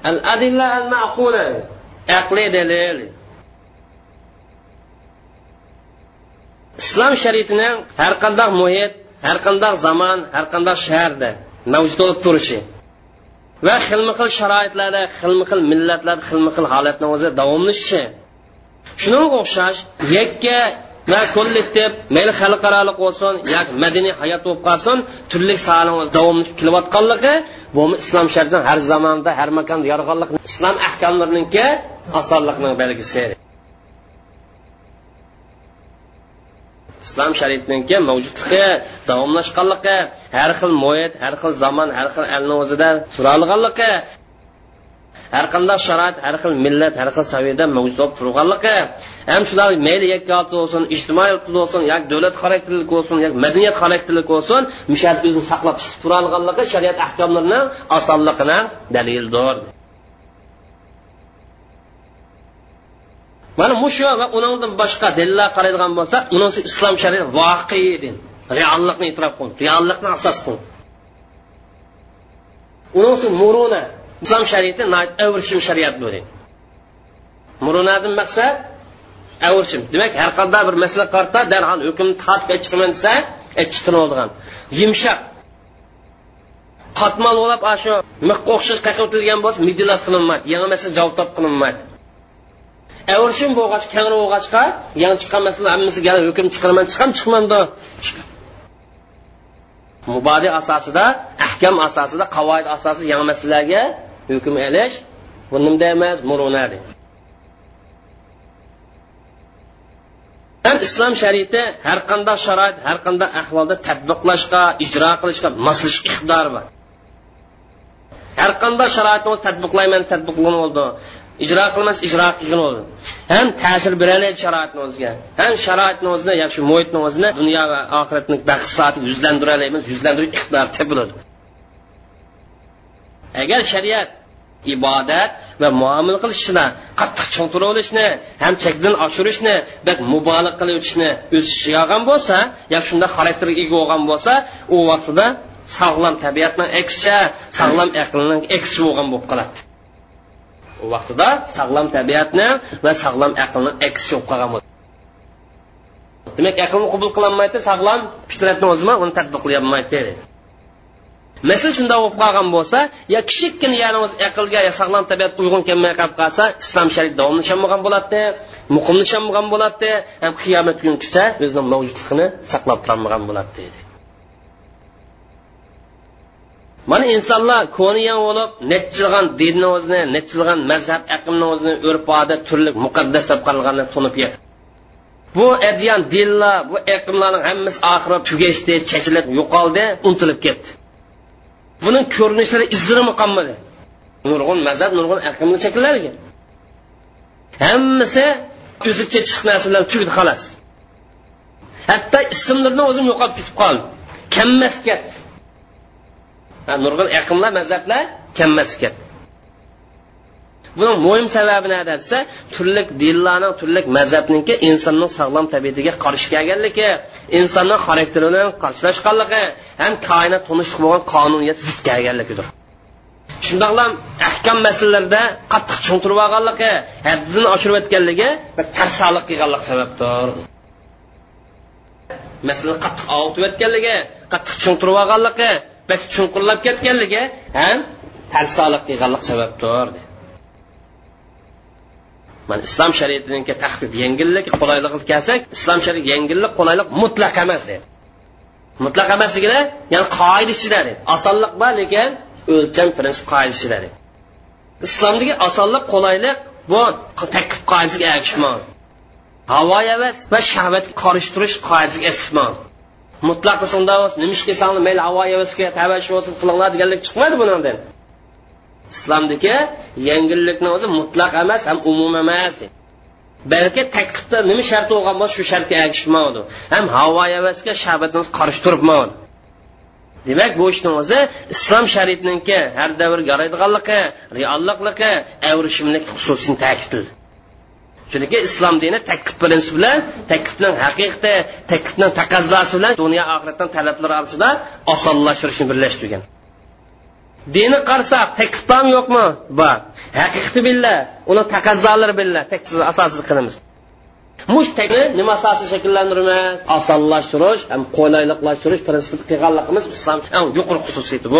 Al adilla al ma'qula aqli dalil. Islom shariatining har qanday muhit har qanday zamon har qanday shaharda mavjud bo'lib turishi. Va xilma xil sharoitlarda xilma xil millatlarda xilma xil holatni o'zi davomlashishi. Shunga o'xshash yakka va kollektiv mayli xalqaroliq bo'lsin yoki madaniy hayot bo'lib qolsin turli sohani davomlashib kelayotganligi bu islom sharidan har zamonda har makonda yorganlik islom ahkomlariniki osonlikning belgisi. Islom shariatiniki mavjudligi davomlashganligi har xil muhit har xil zamon har xil alni o'zida turolganligi har qanday sharoit har xil millat har xil saviyada mavjud bo'lib turganligi ham shular mayli yakka bo'lsin ijtimoiy bo'lsin yoki davlat xarakterlik bo'lsin yoki madaniyat xarakterlik bo'lsin mishat o'zini saqlab turolganligi shariat ahkomlarini osonligini dalildir. Mana mushu va undan boshqa dalillar qaraydigan bo'lsa unisi islom shariati voqei din reallikni e'tirof qildi reallikni asos qildi unisi muruna islom shariati avrshim shariat bu murunadan maqsad avrshim demak har qanday bir masala qarta darhol hukm tortib chiqaman desa e, chiqinoldigan yumshoq. Qatmal bo'lib shu miqqa o'xshash qaqib o'tilgan bo'lsa midilat qilinmaydi. Yana masala javob top qilinmaydi. Avrishim bo'lg'ach kangri bo'lg'achqa yangi chiqqan masala hammasi yana hukm chiqaraman chiqam chiqmanda mubodi asosida ahkam asosida qavoid asosida yangi masalalarga hukm elish bu nimda emas muruna ham islom shariati har qanday sharoit har qanday ahvolda tadbiqlashga ijro qilishga moslish iqtidori bor. Har qanday sharoitni tadbiqlayman tadbiqlan bo'ldi ijro qilmas ijro qilgan ham ta'sir berolmaydi sharoitni o'ziga ham sharoitni o'zini yaxshi muhitni o'zini dunyo va oxiratni baxsati yuzlantira olamiz yuzlantirish iqtidori topiladi agar shariat ibodat va muomala qilishni qattiq cho'ntirib olishni ham chekdan oshirishni mubolig qilib o'tishni o'z ishiga olgan bo'lsa yoki shunda xarakterga ega bo'lgan bo'lsa u vaqtida sog'lom tabiatning aksicha sog'lom aqlning aksi bo'lgan bo'lib qoladi. U vaqtida sog'lom tabiatni va sog'lom aqlni aksi bo'lib qolgan bo'ladi demak aqlni qabul qilolmaydi sog'lom fitratni o'zima uni tadbiqlayolmaydi masala shunday bo'lib qolgan bo'lsa yo kichikkina ya'ni o'z aqlga sog'lom tabiat uyg'un kelmay qolib qolsa islom sharif davom nishonmagan bo'ladi muqim nishonmagan bo'ladi ham qiyomat kungacha o'zini mavjudligini saqlab turolmagan bo'ladi deydi. Mana insonlar ko'niyan bo'lib nechilg'an dinni o'zini nechilg'an mazhab aqmni o'zini urf odat turli muqaddas deb qaralganini tunib bu adyan dinlar bu aqmlarni hammasi oxiri tugashdi chechilib yo'qoldi unutilib ketdi. Buning ko'rinishlari izdirimi qolmadi nurg'un mazhab nurg'un aqmli shakllarga hammasi o'zicha chiqib narsalar bilan tugdi xolos. Hatto ismlarni o'zim yo'qolib ketib qoldi kammas ketdi. Nurg'un aqllar mazhablar kammas ketdi buni mo'yim sababi nada desa turli dinlarni turli mazhabniki insonning sog'lom tabiatiga qarshi kelganligi insonning xarakterini qarshilashganligi ham koinot tunishlik bo'lgan qonuniyat zid kelganligidir. Shundoqlam ahkam masalalarda qattiq cho'ntirib olganligi haddini oshirib o'tganligi tarsaliq qilganlik sababdir. Masalan qattiq og'itib o'tganligi qattiq cho'ntirib olganligi chunqurlab ketganligi ham tarsolik qilganlik sababdir mana islom shariatiniki tahqiq yengillik qulayligi kelsak islom shariat yengillik qulaylik mutlaq emas deydi mutlaq emasligida ya'ni qoida ichida deydi osonlik bor lekin o'lcham prinsip qoida ichida deydi islomdagi osonlik qulaylik bu taklif qoidasiga ergashmoq havo havas va shahvatga qorishtirish qoidasiga esishmoq mutlaq qilsangda nima ish qilsang mayli havo havasga tavash bo'lsin qilinglar deganlik chiqmaydi bundan islomdagi yengillikni o'zi mutlaq emas ham umum emas balki taklifda nima shart bo'lgan bo'lsa shu shartga ergashmadi ham havo havasga shabatni qarshi turibmadi. Demak bu ishni o'zi islom shariatniki har davr yaraydiganligi realliqligi avrishimlik xususini ta'kidladi. Chunki islom dini taklif prinsipi bilan taklifning haqiqati taklifning taqazzosi bilan dunyo oxiratdan talablari orasida osonlashtirishni birlashtirgan. Dini qarasak taklif yo'qmi? Bor. Haqiqati billa uni taqazzolari billa asosida qilamiz. Mushtakni nima asosida shakllantirmas osonlashtirish ham qulayliqlashtirish prinsipida qilganligimiz islom eng yuqori xususiyati bu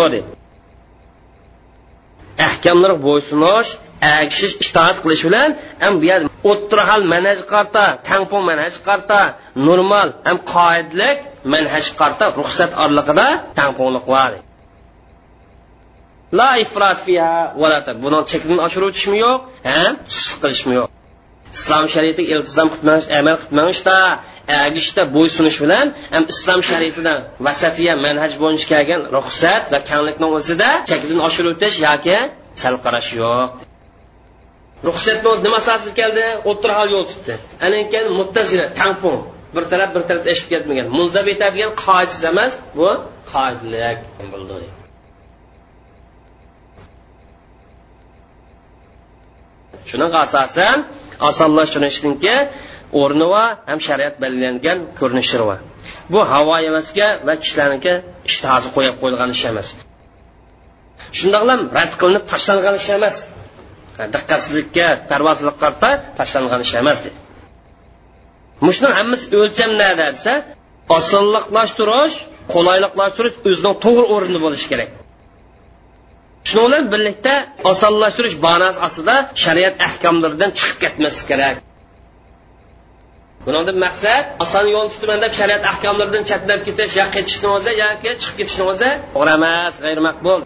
ahkamlar bo'ysunish agishish itoat qilish bilan ham bu yerda o'ttira hal manhaj qarta tangpon manhaj qarta normal ham qoidlik manhaj qarta ruxsat orliqida tangponliq bor la ifrat fiha vala buni chekdan oshirib o'tishmi yo'q ham sust qilishmi yo'q islom shariatiga iltizom qilmash amal qilmashda agishda bo'ysunish bilan ham islom shariatida vasatiya manhaj bo'yicha kelgan ruxsat va kanglikni o'zida chekdan oshirib o'tish yoki sal qarash yo'q ruxsatnoz o'zi nima asosida keldi? O'ttir hal yo'l tutdi. Anan muttazila tampon. Bir taraf bir taraf eshib ketmagan. Muzlab etadigan qoidasiz emas bu qoidalik. Bo'ldi shuning asosan osonlashtirishniki o'rni va ham shariat belgilangan ko'rinishi va bu havo emasga va kishilarniki ishtihosi qo'yib qo'yilgan ish emas. Shundoqlam rad qilinib tashlangan ish emas. Diqqatsizlikka parvozlik qarta tashlangan ish emas mushuni hammasi o'lcham nada desa osonliqlashtirish qulayliqlashtirish o'zining to'g'ri o'rnida bo'lishi kerak. Shuning bilan birlikda osonlashtirish banasi ostida shariat ahkomlaridan chiqib ketmaslik kerak. Bundan maqsad oson yo'l tutaman deb shariat ahkomlaridan chatlab ketish yo ketishni o'zi yoki chiqib ketishni o'zi to'g'ri emas g'ayri maqbul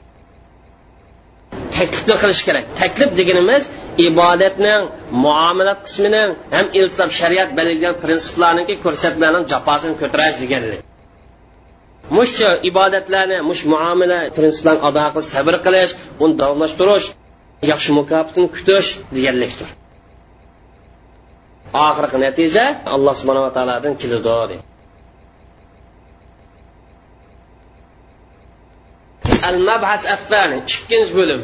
taklifni qilish kerak. Taklif deganimiz ibodatning muomalat qismining ham iltisob shariat belgilagan prinsiplarniki ko'rsatmalarning jafosini ko'tarish deganlik. Mush ibodatlarni mush muomala prinsiplarni ado qilish sabr qilish uni davomlashtirish yaxshi mukofotini kutish deganlikdir. Oxirgi natija alloh subhanava taolodan keladi deydi. Al mabhas affani ikkinchi bo'lim.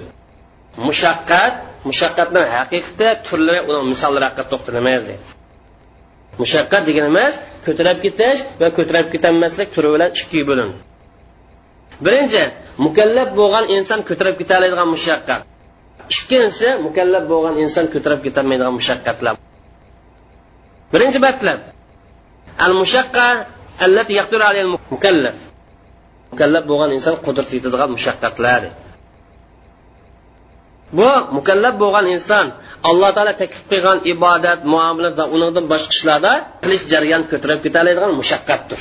Mushaqqat mushaqqatni haqiqati turlari uni misollari haqida to'xtalamiz mushaqqat deganimiz ko'tarib ketish va ko'tarib ketolmaslik turi bilan ikkiga bo'lim birinchi mukallab bo'lgan inson ko'tarib keta mushaqqat. Ikkinchisi mukallab bo'lgan inson ko'tarib ketolmaydigan mushaqqatlar. Birinchi matlab al mushaqqa allati yaqdiru alayhi mukallaf mukallaf bo'lgan inson qudrat yetadigan mushaqqatlar. Bu mukallab bo'lgan inson alloh taolo taklif qilgan ibodat muomala va unidan boshqa ishlarda qilish jarayon ko'tarib ketaoladigan mushaqqatdir.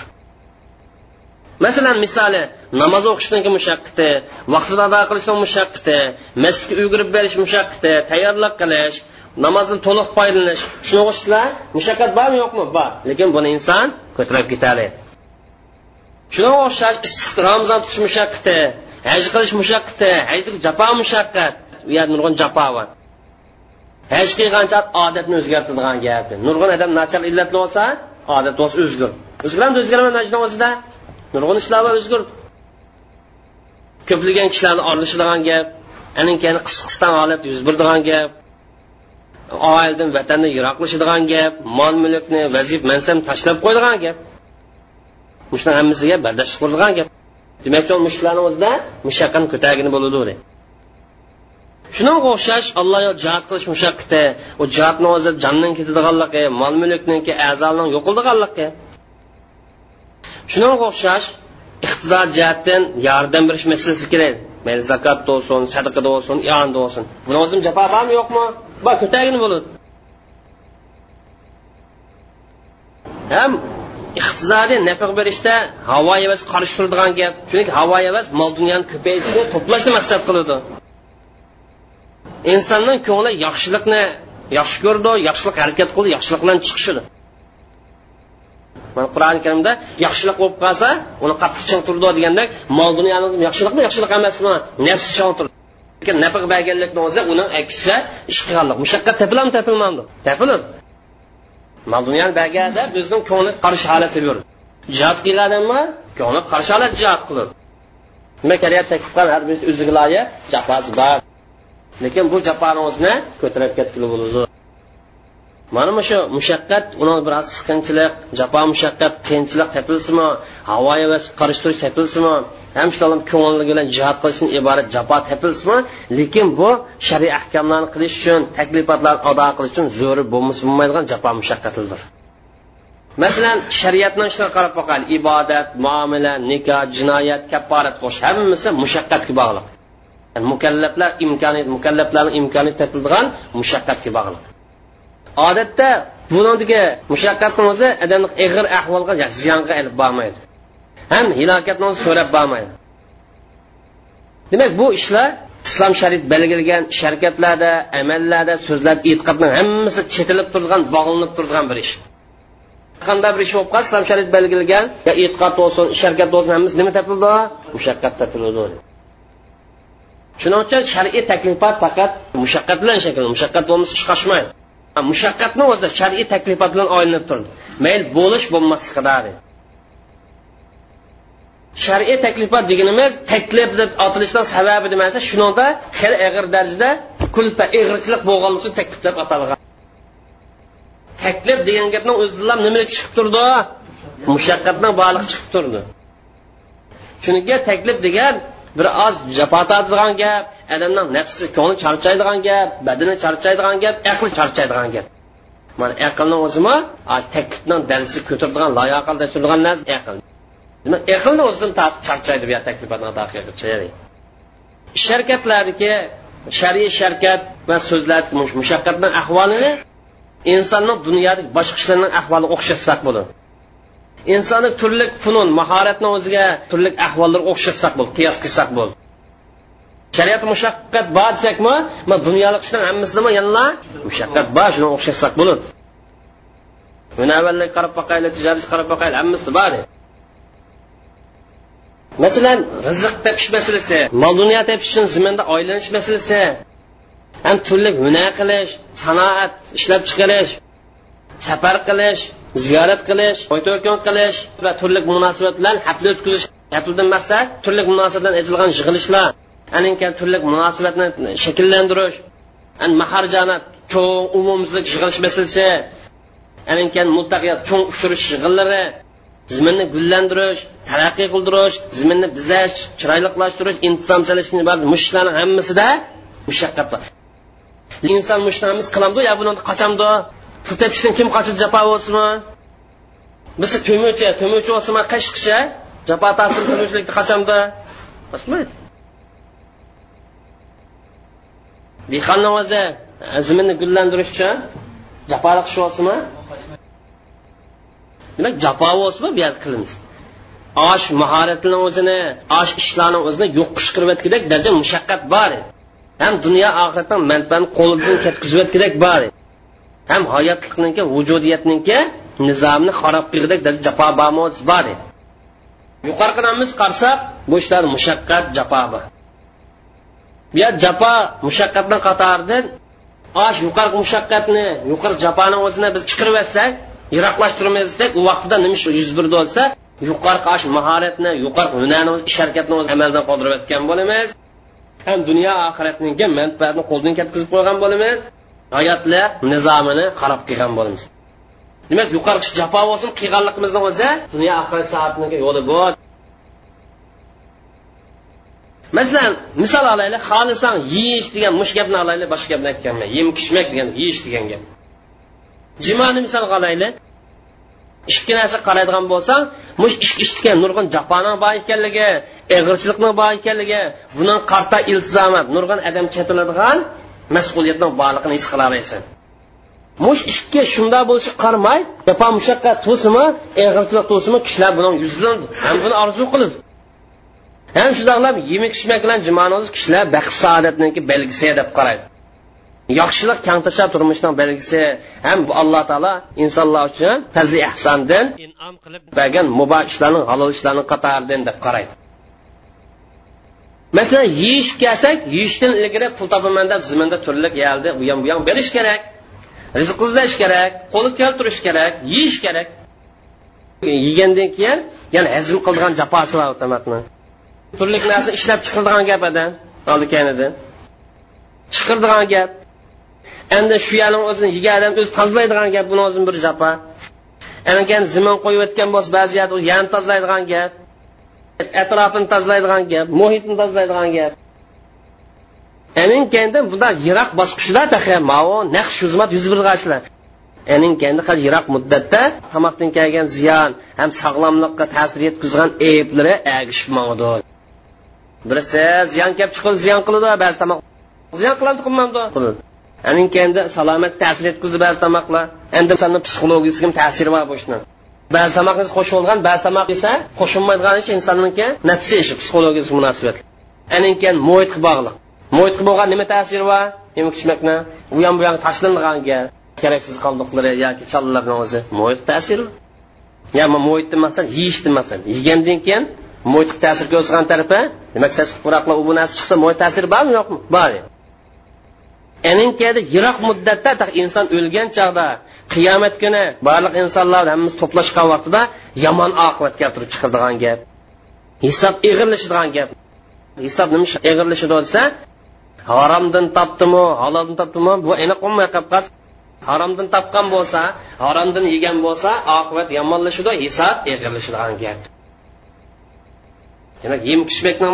Masalan misoli namoz o'qishniki mushaqqati vaqtida ado qilishning mushaqqati masjidga ulgurib berish mushaqqati tayyorlik qilish namozdan to'liq foydalanish shunaqa ishlar mushaqqat bormi yo'qmi? Bor. Lekin buni inson ko'tarib ketadi. Shunga o'xshash issiq ramzon tutish mushaqqati haj qilish mushaqqati hajdagi jafo mushaqqat u yerda nurg'un jafo bor haj qilgancha odatni o'zgartiradigan gap. Nurg'un odam nachar illatli bo'lsa odat bo'lsa o'zgur o'zgaradi o'zgarmaydi majni o'zida. Nurg'un ishlar bor o'zgur ko'plagan kishilarni orlashadigan gap aninkani qis qisdan olib yuz beradigan gap oildan vatandan yiroqlashadigan gap mol mulkni vazif mansab tashlab qo'yadigan gap. Shularni hammasiga bardosh qiladigan gap. Demak mushlarni o'zida mushaqqan ko'tagini bo'ladi. Shunga o'xshash alloh jihod qilish mushaqqati u jihodni o'zi jonning ketadiganligi mol mulkniki a'zoning yo'qildiganligi shunga o'xshash iqtisod jihatdan yordam berish masalasi kerak. Mayli zakot bo'lsin sadaqa bo'lsin iyonda bo'lsin buni o'zim jafo bormi yo'qmi? Bor ko'tagini bo'ladi ham iqtisodiy nafa berishda havo emas qarshi turadigan gap. Chunki havo emas mol dunyoni ko'payishni to'plashni maqsad qiladi. Insonning ko'ngli yaxshilikni yaxshi ko'rdi yaxshilik harakat qildi yaxshilik bilan chiqishidi mana qur'oni karimda yaxshilik bo'lib qolsa uni qattiq chang turdi deganda mol dunyoni yaxshilikmi yaxshilik emasmi? Nafs chang turdi. Lekin berganlikni o'zi uni aksicha ish qilganlik. Mushaqqat topiladimi topilmadi topiladi mol dunyoni berganda bizning ko'ngli qarshi holatda yurdi jihod qiladimi? Ko'ngli qarshi holat jihod qiladi nima kelyapti taklif qilgan har bir o'ziga loyiq jafosi bor. Lekin bu jafoni ko'tarib ketgili bo'ladi mana shu mushaqqat uni biroz siqinchilik jafo mushaqqat qiyinchilik tepilsinmi havoyi va qarishtirish tepilsinmi ham ko'ngilli bilan jihod qilishdan iborat jafo tepilsinmi lekin bu shariy ahkamlarni qilish uchun taklifotlarni ado qilish uchun zo'ri bo'lmasa bo'lmaydigan jafo mushaqqatlidir masalan shariatni ishlariga qarab boqaylik ibodat muomala nikoh jinoyat kapporat qo'sh hammasi mushaqqatga bog'liq. Mukallaflar imkoniyat mukallaflarni imkoniyat topilgan mushaqqatga bog'liq odatda bunidagi mushaqqatni o'zi odamni ig'ir ahvolga ziyonga ilib bormaydi ham hilokatni o'zi so'rab bormaydi demak bu ishlar islom sharif belgilagan sharkatlarda amallarda so'zlab e'tiqodni hammasi chetilib turgan bog'linib turgan bir ish qanday bir ish bo'lib qolsa islom sharif belgilagan yo e'tiqod bo'lsin sharkat bo'lsin hammasi nima topildi mushaqqat topildi shuning uchun shar'iy taklifot faqat mushaqqat bilan shakllanadi mushaqqat bo'lmasa ish qochmaydi. Mushaqqatni o'zi shar'iy taklifot bilan olinib turdi. Mayli bo'lish bo'lmasligida shar'iy taklifot deganimiz taklif deb otilishidan sababi nima desa shunida xil ig'ir darajada kulpa ig'irchilik bo'lganligi uchun taklif deb atalgan. Taklif degan gapni o'zidan nima chiqib turdi? Mushaqqatdan bog'liq chiqib turdi. Chunki taklif degan bir oz jafo tortadigan gap odamning nafsi ko'ngli charchaydigan gap badani charchaydigan gap aqli charchaydigan gap. Mana aqlni o'zimi taklifni darsi ko'taradigan loyaqalda turadigan narsa aql. Demak aqlni o'zidan tortib charchaydi bu taklifotni sharkatlarniki shar'iy sharkat va so'zlar mushaqqatni ahvolini insonning dunyodagi boshqa ishlarning ahvoliga o'xshatsak bo'ladi. Insonni turli funun mahoratni o'ziga turli ahvollarga o'xshatsak bo'ldi qiyos qilsak bo'ldi shariat mushaqqat bor desakmi ma dunyolik ishlar hammasida yana mushaqqat bor shuni o'xshatsak bo'ladi munavvallik qarab boqayli tijorat qarab boqayli hammasida bor. Masalan rizq topish masalasi mol dunyo tepish uchun zaminda oylanish masalasi ham turli hunar qilish sanoat ishlab chiqarish safar qilish ziyorat qilish to'yto'kon qilish va turli munosabatlar bilan hafla o'tkazish hafladan maqsad turli munosabatdan aytilgan yig'ilishlar aninka turli munosabatni shakllantirish maharjani cho'ng umumizlik yig'ilish masalasi aninkan muttaqiyat cho'ng uchirish yig'inlari ziminni gullantirish taraqqiy qildirish ziminni bizash chiroyliqlashtirish intizom solishni mushlarni hammasida mushaqqat bor. Inson mushlarimiz qilamdi yo buni qochamdi pul tepishdan kim qochib jafo bo'lsinmi biz to'muvchi to'muvchi bo'lsinmi qish qishi jafo ta'sir to'muvchilikni qachonda bosmaydi dehqonni o'zi ziminni gullantirish uchun jafoli ish bo'lsinmi demak jafo bo'lsinmi bu yerda qilamiz osh mahoratini o'zini osh ishlarni o'zini yo'q qishqirayotgandek daraja mushaqqat bor ham dunyo oxiratdan manfaatni qo'lidan ketkazayotgandek bor ham hayotlikniki vujudiyatniki nizomni xarob qilgudek jafo bor bor yuqoridan biz qarasak bu ishlar mushaqqat jafo bor bu yer jafo mushaqqatni qatoridan osh yuqori mushaqqatni yuqori jafoni o'zini biz chiqirib yotsak yiroqlashtirib desak u vaqtida nima yuz berdi bo'lsa yuqori osh mahoratni yuqori hunarni ish harakatni o'z amaldan qoldirib o'tgan bo'lamiz. Ham dunyo oxiratniki manfaatni qo'ldan ketkazib qo'ygan bo'lamiz. Hayotlar nizomini qarab qilgan bo'lamiz. Demak yuqori jafo bo'lsin qilganligimizni o'zi dunyo oxirat soatniki yo'li bor masalan misol olaylik xohlasang yeyish degan mush gapni olaylik boshqa gapni aytganman. Yem kishmak degan yeyish degan gap. Jimoni misol olaylik ikki narsa qaraydigan bo'lsang mush ishga ishtigan nurg'un jafoni bor ekanligi eg'irchilikni bor ekanligi buni qarta iltizomat nurg'un odam chetiladigan mas'uliyatni borligini his qila olasan mush ishga shunday bo'lishi qaramay jafo mushaqqat to'simi eg'irchilik to'simi kishilar buni yuzlan ham buni orzu qilib. Ham shundoqlab yemak ichmak bilan jimonoz kishilar baxt saodatniki belgisi deb qaraydi. Yaxshilik kang tashlab turmushning belgisi ham bu alloh taolo insonlar uchun fazli ehsondan inom qilib bergan muboh ishlarning halol ishlarning qatoridan deb qaraydi masalan yeyish kelsak yeyishdan ilgari pul topaman deb ziminda turlik yaldi u ham bu ham berish kerak rizq izlash kerak qo'li keltirish kerak yeyish kerak. Yegandan keyin yana hazm qiladigan jafochilar avtomatni turli narsa ishlab chiqaradigan gap edi oldi chiqirdigan gap. Endi shu yerni o'zini yegan odam o'zi tozalaydigan gap buni o'zini bir japa ana keyin zimin qo'yayotgan bo'lsa ba'zi yerda yanni tozalaydigan gap. Atrofini tozalaydigan gap muhitni tozalaydigan gap. Anin keyinda bunday yiroq bosqichlar mao naq xizmat yuz berg'ashlar anin keyinda hali yiroq muddatda tomoqdan kelgan ziyon ham sog'lomlikqa ta'sir yetkazgan ayblari agishib mangdi birisi ziyon kelib chiqib ziyon qiladi ba'zi tomoq ziyon qiladi qilmadi anin keyinda salomat ta'sir yetkazdi ba'zi tomoqlar. Endi sani psixologiyasiga ta'siri bor bu ishni ba'zi tomoqni qo'shilgan ba'zi tomoq esa qo'shilmaydigan ish insonniki nafsiy ishi psixologiyasi munosabat. Anin muhitga bog'liq. Muhitga bo'lgan nima ta'siri bor? Yemak ichmakni u ham bu yoqqa tashlanganga keraksiz qoldiqlari yoki chollarni o'zi muhit ta'siri ya muhitni maqsad yeyishni maqsad yegandan keyin muhitga ta'sir ko'rsatgan tarafi demak siz puroqlar u bu narsa chiqsa muhit ta'siri bormi yo'qmi? Bor. Aninkada yiroq muddatda inson o'lgan chog'da qiyomat kuni barliq insonlar hammamiz to'plashgan vaqtida yomon oqibat keltirib chiqadigan gap hisob ig'irlashadigan gap. Hisob nima ig'irlashadi desa haromdan topdimi haloldan topdimi bu aniq bo'lmay qolib qolsa haromdan topgan bo'lsa haromdan yegan bo'lsa oqibat yomonlashadi hisob ig'irlashadigan gap. Demak yem ichmakni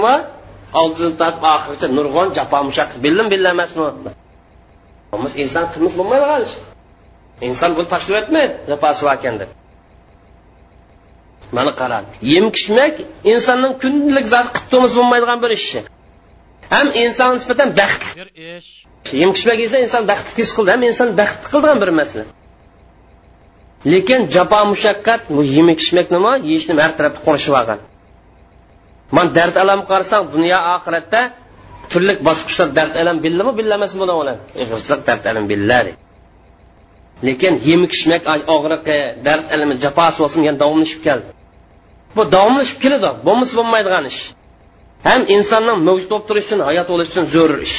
oldin tortib oxirigacha nurg'on jafo mushaqqat bildim billah emasmi? Biz inson qilmish bo'lmaydi inson buni tashlab o'tmaydi zaposi ekan deb mana qara yem ichmak insonning kundalik zot qilib turmish bo'lmaydigan bir ish ham inson nisbatan baxtli bir ish. Yem ichmak esa inson baxtli his qildi ham inson baxtli qildigan bir masala. Lekin jafo mushaqqat bu ichmak nima yeyishni har tarafga qo'shib olgan. Man dard alam qarasang dunyo oxiratda turli bosqichlar dard alam billadimi billamasmi buni bilan ig'irchilik dard alam billadi lekin yemak ichmak og'riqi dard ilmi jafosi bo'lsin yana davomlashib keldi. Bu davomlashib keladi bo'lmasa bo'lmaydigan ish. Ham insonning mavjud bo'lib turishi uchun hayot bo'lishi uchun zarur ish.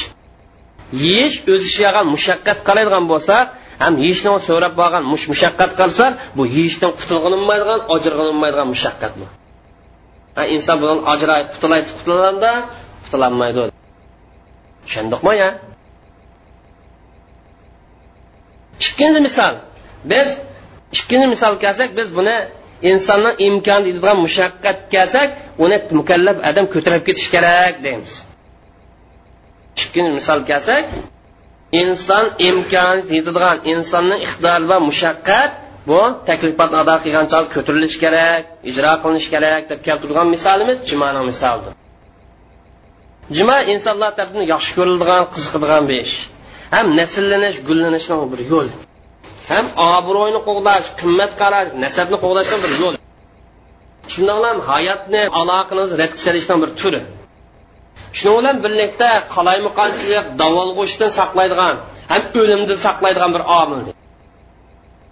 Yeyish o'z ishiga mushaqqat qaraydigan bo'lsa ham yeyishni so'rab olgan mush mushaqqat qilsa bu yeyishdan qutulg'inmaydigan bo'lmaydigan mushaqqat bu. Inson bundan ajrayib qutulaydi qutulanda qutulolmaydi. Tushundikmi ya? Ikkinchi misol. Biz ikkinchi misol kelsak biz buni insonning imkon deydigan mushaqqat kelsak uni mukallaf odam ko'tarib ketish kerak deymiz. Ikkinchi misol kelsak inson imkon yetadigan insonning iqtidor va mushaqqat bu taklifotni ado qilgan chog ko'tarilishi kerak ijro qilinishi kerak deb keltirgan misolimiz jumani misolidir. Juma insonlar tarafidan yaxshi ko'riladigan qiziqadigan bir ish. Ham nasllanish gullanishni bir yo'l. Ham obro'yni qo'g'dash qimmat qarash nasabni qo'g'dashdan bir yo'l. Shundoq hayotni aloqani rad solishdan bir turi. Shuning bilan birlikda qalaymaqonchilik davolg'ushdan saqlaydigan ham o'limdan saqlaydigan bir omil.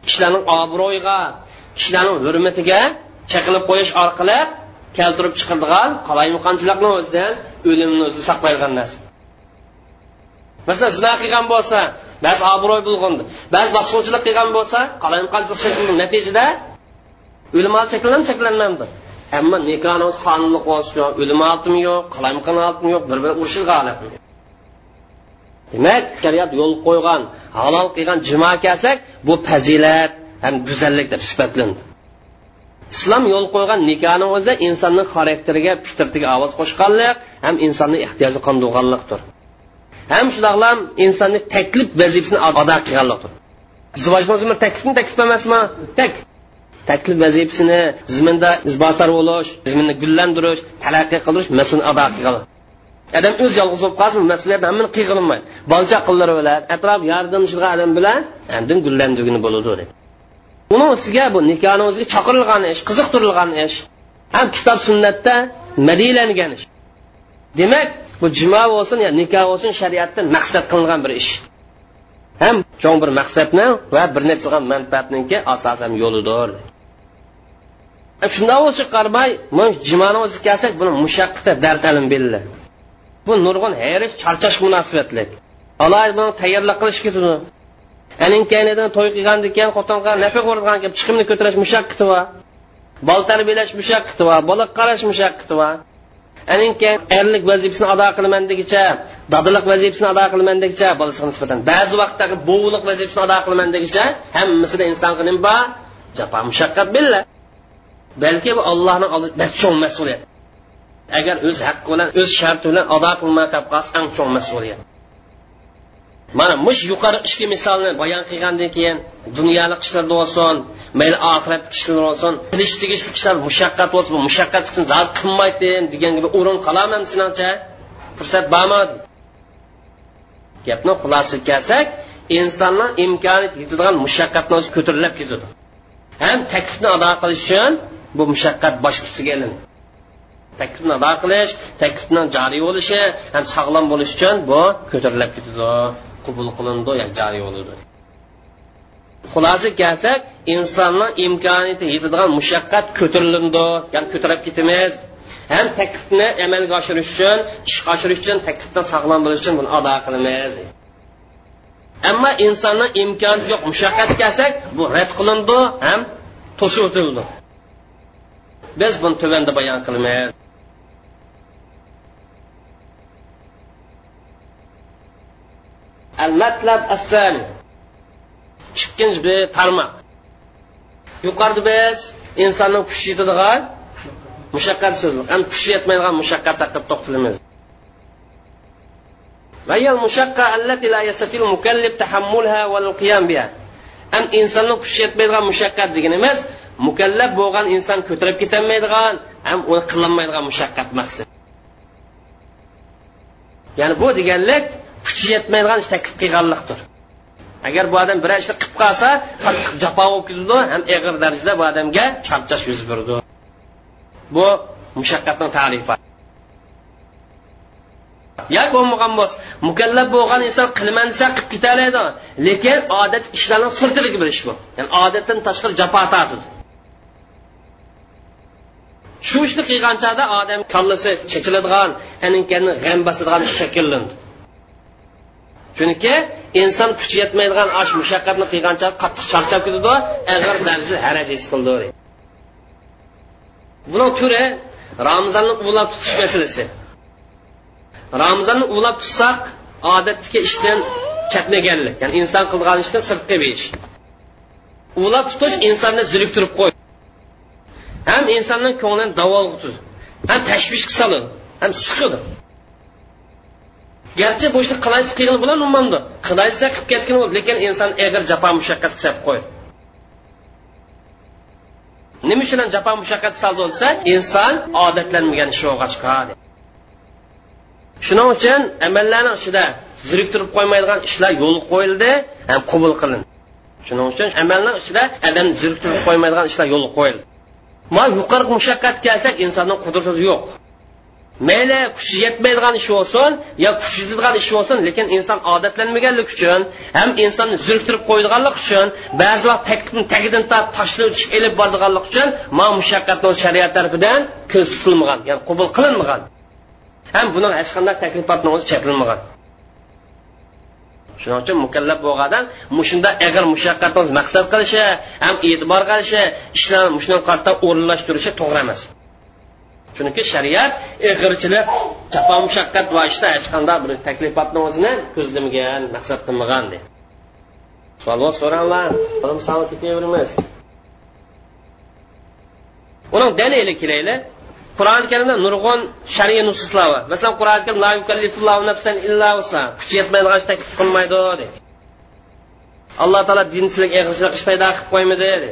Kishilarning obro'yiga kishilarning hurmatiga chaqilib qo'yish orqali keltirib chiqaradigan qalaymaqonchilikni o'zidan o'limni o'zi saqlaydigan narsa. Masalan zino qilgan bo'lsa ba'zi obro'y bulg'undi ba'zi bosqinchilik qilgan bo'lsa natijada o'lim cheklanam cheklanmamdi ammo nikohni qonunli bo'lsin o'lim oltim yo'q qalamqin oltim yo'q bir biri urishishga demak shariat yo'l qo'ygan halol qilgan jimo kelsak bu fazilat ham go'zallik deb sifatlandi islom yo'l qo'ygan nikohni o'zi insonni xarakteriga fitratiga ovoz qo'shganlik ham insonni ehtiyoji qondirganlikdir. Ham shularlam insonni taklif vazifasini ado qilganlikdir. Zivoj taklifmi taklif emasmi tak. Taklif vazifasini ziminda izbosar bo'lish zimminni gullantirish taraqqiy qilish mas'ulni ado qiladi odam o'zi yolg'iz bo'lib qolsin mas'uliyatni hammani qiyqilmaydi bolcha qillar bilan atrof yordamchilar odam bilan andin gullandirgini bo'ladi deb uni ustiga bu nikohni o'ziga chaqirilgan ish qiziqtirilgan ish ham kitob sunnatda madiylangan ish. Demak bu juma bo'lsin yo nikoh bo'lsin shariatda maqsad qilingan bir ish. Ham cho'ng bir maqsadni va bir necha manfaatniki asosan yo'lidir. Shundan o'zi qarmay jimoni o'zi kelsak buni mushaqqati dard alim belli. Bu nurg'un hayrish charchash munosabatli. Alohida buni tayyorlab qilish ketadi. Aninkanidan to'y qilgandan keyin xotinga nafa ko'radigan kelib chiqimni ko'tarish mushaqqati va bola tarbiyalash mushaqqati va bola qarash mushaqqati va aning erlik vazifasini ado qilaman degicha dodiliq vazifasini ado qilaman degicha bolasiga nisbatan ba'zi vaqtdagi bo'g'liq vazifasini ado qilaman degicha hammasida insonga nima bor jafo mushaqqat billa balki bu ollohni cho'ng mas'uliyat. Agar o'z haqqi bilan o'z sharti bilan ado qilmay qolib qolsa eng cho'ng mas'uliyat. Mana mush yuqori ishki misolni bayon qilgandan keyin dunyolik ishlarda bo'lsin mayli oxirat kishilar bo'lsin qilish tegishli kishilar mushaqqat bo'lsin bu mushaqqat uchun zot qilmaydim degan gibi o'rin qolaman seningcha fursat bormi? Gapni xulosasiga kelsak insonni imkoni yetadigan mushaqqatni o'zi ko'tarilib ketadi. Ham taklifni ado qilish uchun bu mushaqqat bosh ustiga ilindi. Taklifni ado qilish taklifni joriy bo'lishi ham sog'lom bo'lishi uchun bu ko'tarilib ketadi. Qubul qilindi yoki joriy bo'ladi. Xulosa kelsak insonni imkoniyati yetadigan mushaqqat ko'tarilindi ya'ni ko'tarib ketamiz. Ham taklifni amalga oshirish uchun ishga oshirish uchun taklifdan sog'lom bo'lish uchun buni ado qilamiz. Ammo insonni imkoni yo'q. Mushaqqat kelsak bu rad qilindi ham to'sib o'tildi biz buni tuvanda bayon qilamiz. Al matlab assani ikkinchi bir tarmoq yuqorida biz insonning kuchi yetadigan mushaqqat so'zni ham kuchi yetmaydigan mushaqqat haqida to'xtalamiz وهي المشقة التي لا يستطيع المكلف تحملها والقيام بها am insonni kuchi yetmaydigan mushaqqat degani emas mukallaf bo'lgan inson ko'tarib ketolmaydigan ham uni qilolmaydigan mushaqqat maqsad ya'ni bu deganlik kuchi yetmaydigan ish taklif qilganlikdir agar bu odam biror ishni qilib qolsa qattiq jafo bo'lib ketadi ham og'ir darajada bu odamga charchash yuz berdi. Bu mushaqqatning tarifi. Yo bo'lmagan bo'lsa mukallaf bo'lgan inson qilman desa qilib ketaoladi lekin odat ishlarni sirtiligi bir ish bu. Ya'ni odatdan tashqari jafo tortadi. Shu ishni qilgan chog'da odam kallasi chechiladigan g'am bosadigan shakllandi chunki inson kuchi yetmaydigan osh mushaqqatni qilgancha qattiq charchab ketadi ag'ir darzi haraj his qildi buning turi ramazonni ulab tutish masalasi ramazonni ulab tutsak odatdagi ishdan chatlaganlik ya'ni inson qilgan ishdan sirtqa berish ulab tutish insonni ziriktirib qo'ydi ham insonning ko'nglini davolg'itdi ham tashvish soladi ham siqidi garchi bu ishni qilaysi qiyin bilan umanda qilaysa qilib ketgan bo'ldi lekin inson eg'ir jafo mushaqqat qilib qo'ydi nima uchun jafo mushaqqat sal bo'lsa inson odatlanmagan ish bo'lg'achqa shuning uchun amallarni ichida ziriktirib qo'ymaydigan ishlar yo'l qo'yildi ham qabul qilindi. Shuning uchun amalni ichida odamni ziriktirib qo'ymaydigan ishlar yo'l qo'yildi. Ma yuqori mushaqqat kelsak insonning qudrati yo'q. Mayli kuchi yetmaydigan ish bo'lsin yo kuchi yetadigan ish bo'lsin lekin inson odatlanmaganligi uchun ham insonni zuriktirib qo'yadiganlik uchun ba'zi vaqt taklifni tagidan tashlab ilib boradiganlik uchun ma mushaqqatni shariat tarafidan ko'z tutilmagan ya'ni qabul qilinmagan. Ham buning hech qanday taklifotni o'zi chetilmagan shuning uchun mukallaf bo'lgan odam mushunda ag'ir mushaqqatni maqsad qilishi ham e'tibor qilishi ishlarni shunga o'rinlashtirishi to'g'ri emas. Chunki shariat ig'irchilik jafo mushaqqat va ishda hech qanday bir taklifotni o'zini ko'zlamagan maqsad qilmagan deydi savol so'ranglar misol ketaveramiz. Uning dalili kelayli qur'oni karimda nurg'un shariy nususlar bor masalan qur'oni karim la yukallifullohu nafsan illa usa kuch yetmaydigan ishni taklif qilmaydi deydi alloh taolo din sizlarga ish paydo qilib qo'ymadi de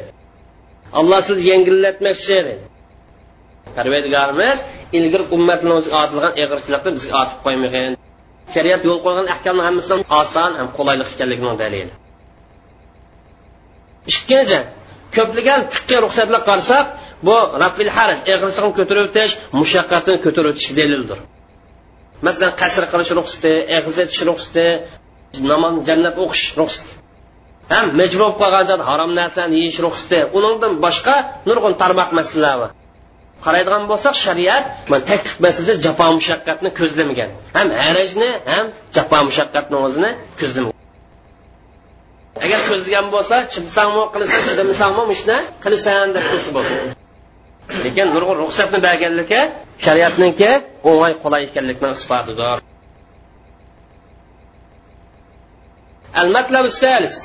alloh sizni yengillatmoqchi dedi parvardigorimiz ilgari ummatlarni o'ziga otilgan ig'irchilikni bizga otib qo'ymagin. Shariat yo'l qo'ygan ahkamni hammasi oson ham qulaylik ekanligining dalili ikkinchi ko'plagan fiqqiy ruxsatlar qarasak bu rafil harj ig'irchilikni ko'tarib o'tish mushaqqatni ko'tarib o'tish dalildir masalan qasr qilish ruxsati eg'iz etish ruxsati namoz jannat o'qish ruxsati. Ham majbur bo'lib qolgan joyda harom narsalarni yeyish ruxsati. Undan boshqa nurg'un tarmoq masalalar bor qaraydigan bo'lsak shariat taklif masalada jafo mushaqqatni ko'zlamagan. Ham harajni ham jafo mushaqqatni o'zini ko'zlamagan. Agar ko'zlagan bo'lsa chidasanmi qilasan chidamasanmi ishni qilasan deb tursa bo'ladi. Lekin nurg'un ruxsatni berganligi shariatniki o'ng'ay qulay ekanlikni isbotidir al matlabu salis.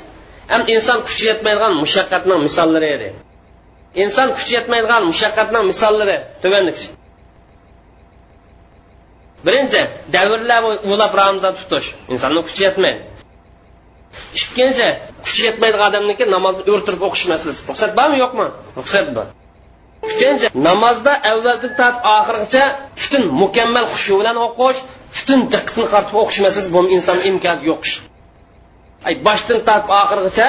Ham inson kuchi yetmaydigan mushaqqatning misollari edi. Inson kuchi yetmaydigan mushaqqatning misollari tuvanlik birinchi davrlar ulab ramzon tutish. Insonni kuchi yetmaydi. Ikkinchi kuchi yetmaydigan odamniki namozni o'rtirib o'qish masalasi. Ruxsat bormi yo'qmi? Ruxsat bor. Uchinchi namozda avvaldan tortib oxirigacha butun mukammal xushu bilan o'qish butun diqqatni qaratib o'qish masalasi bu insonni imkoni yo'q ay boshdan tortib oxirigacha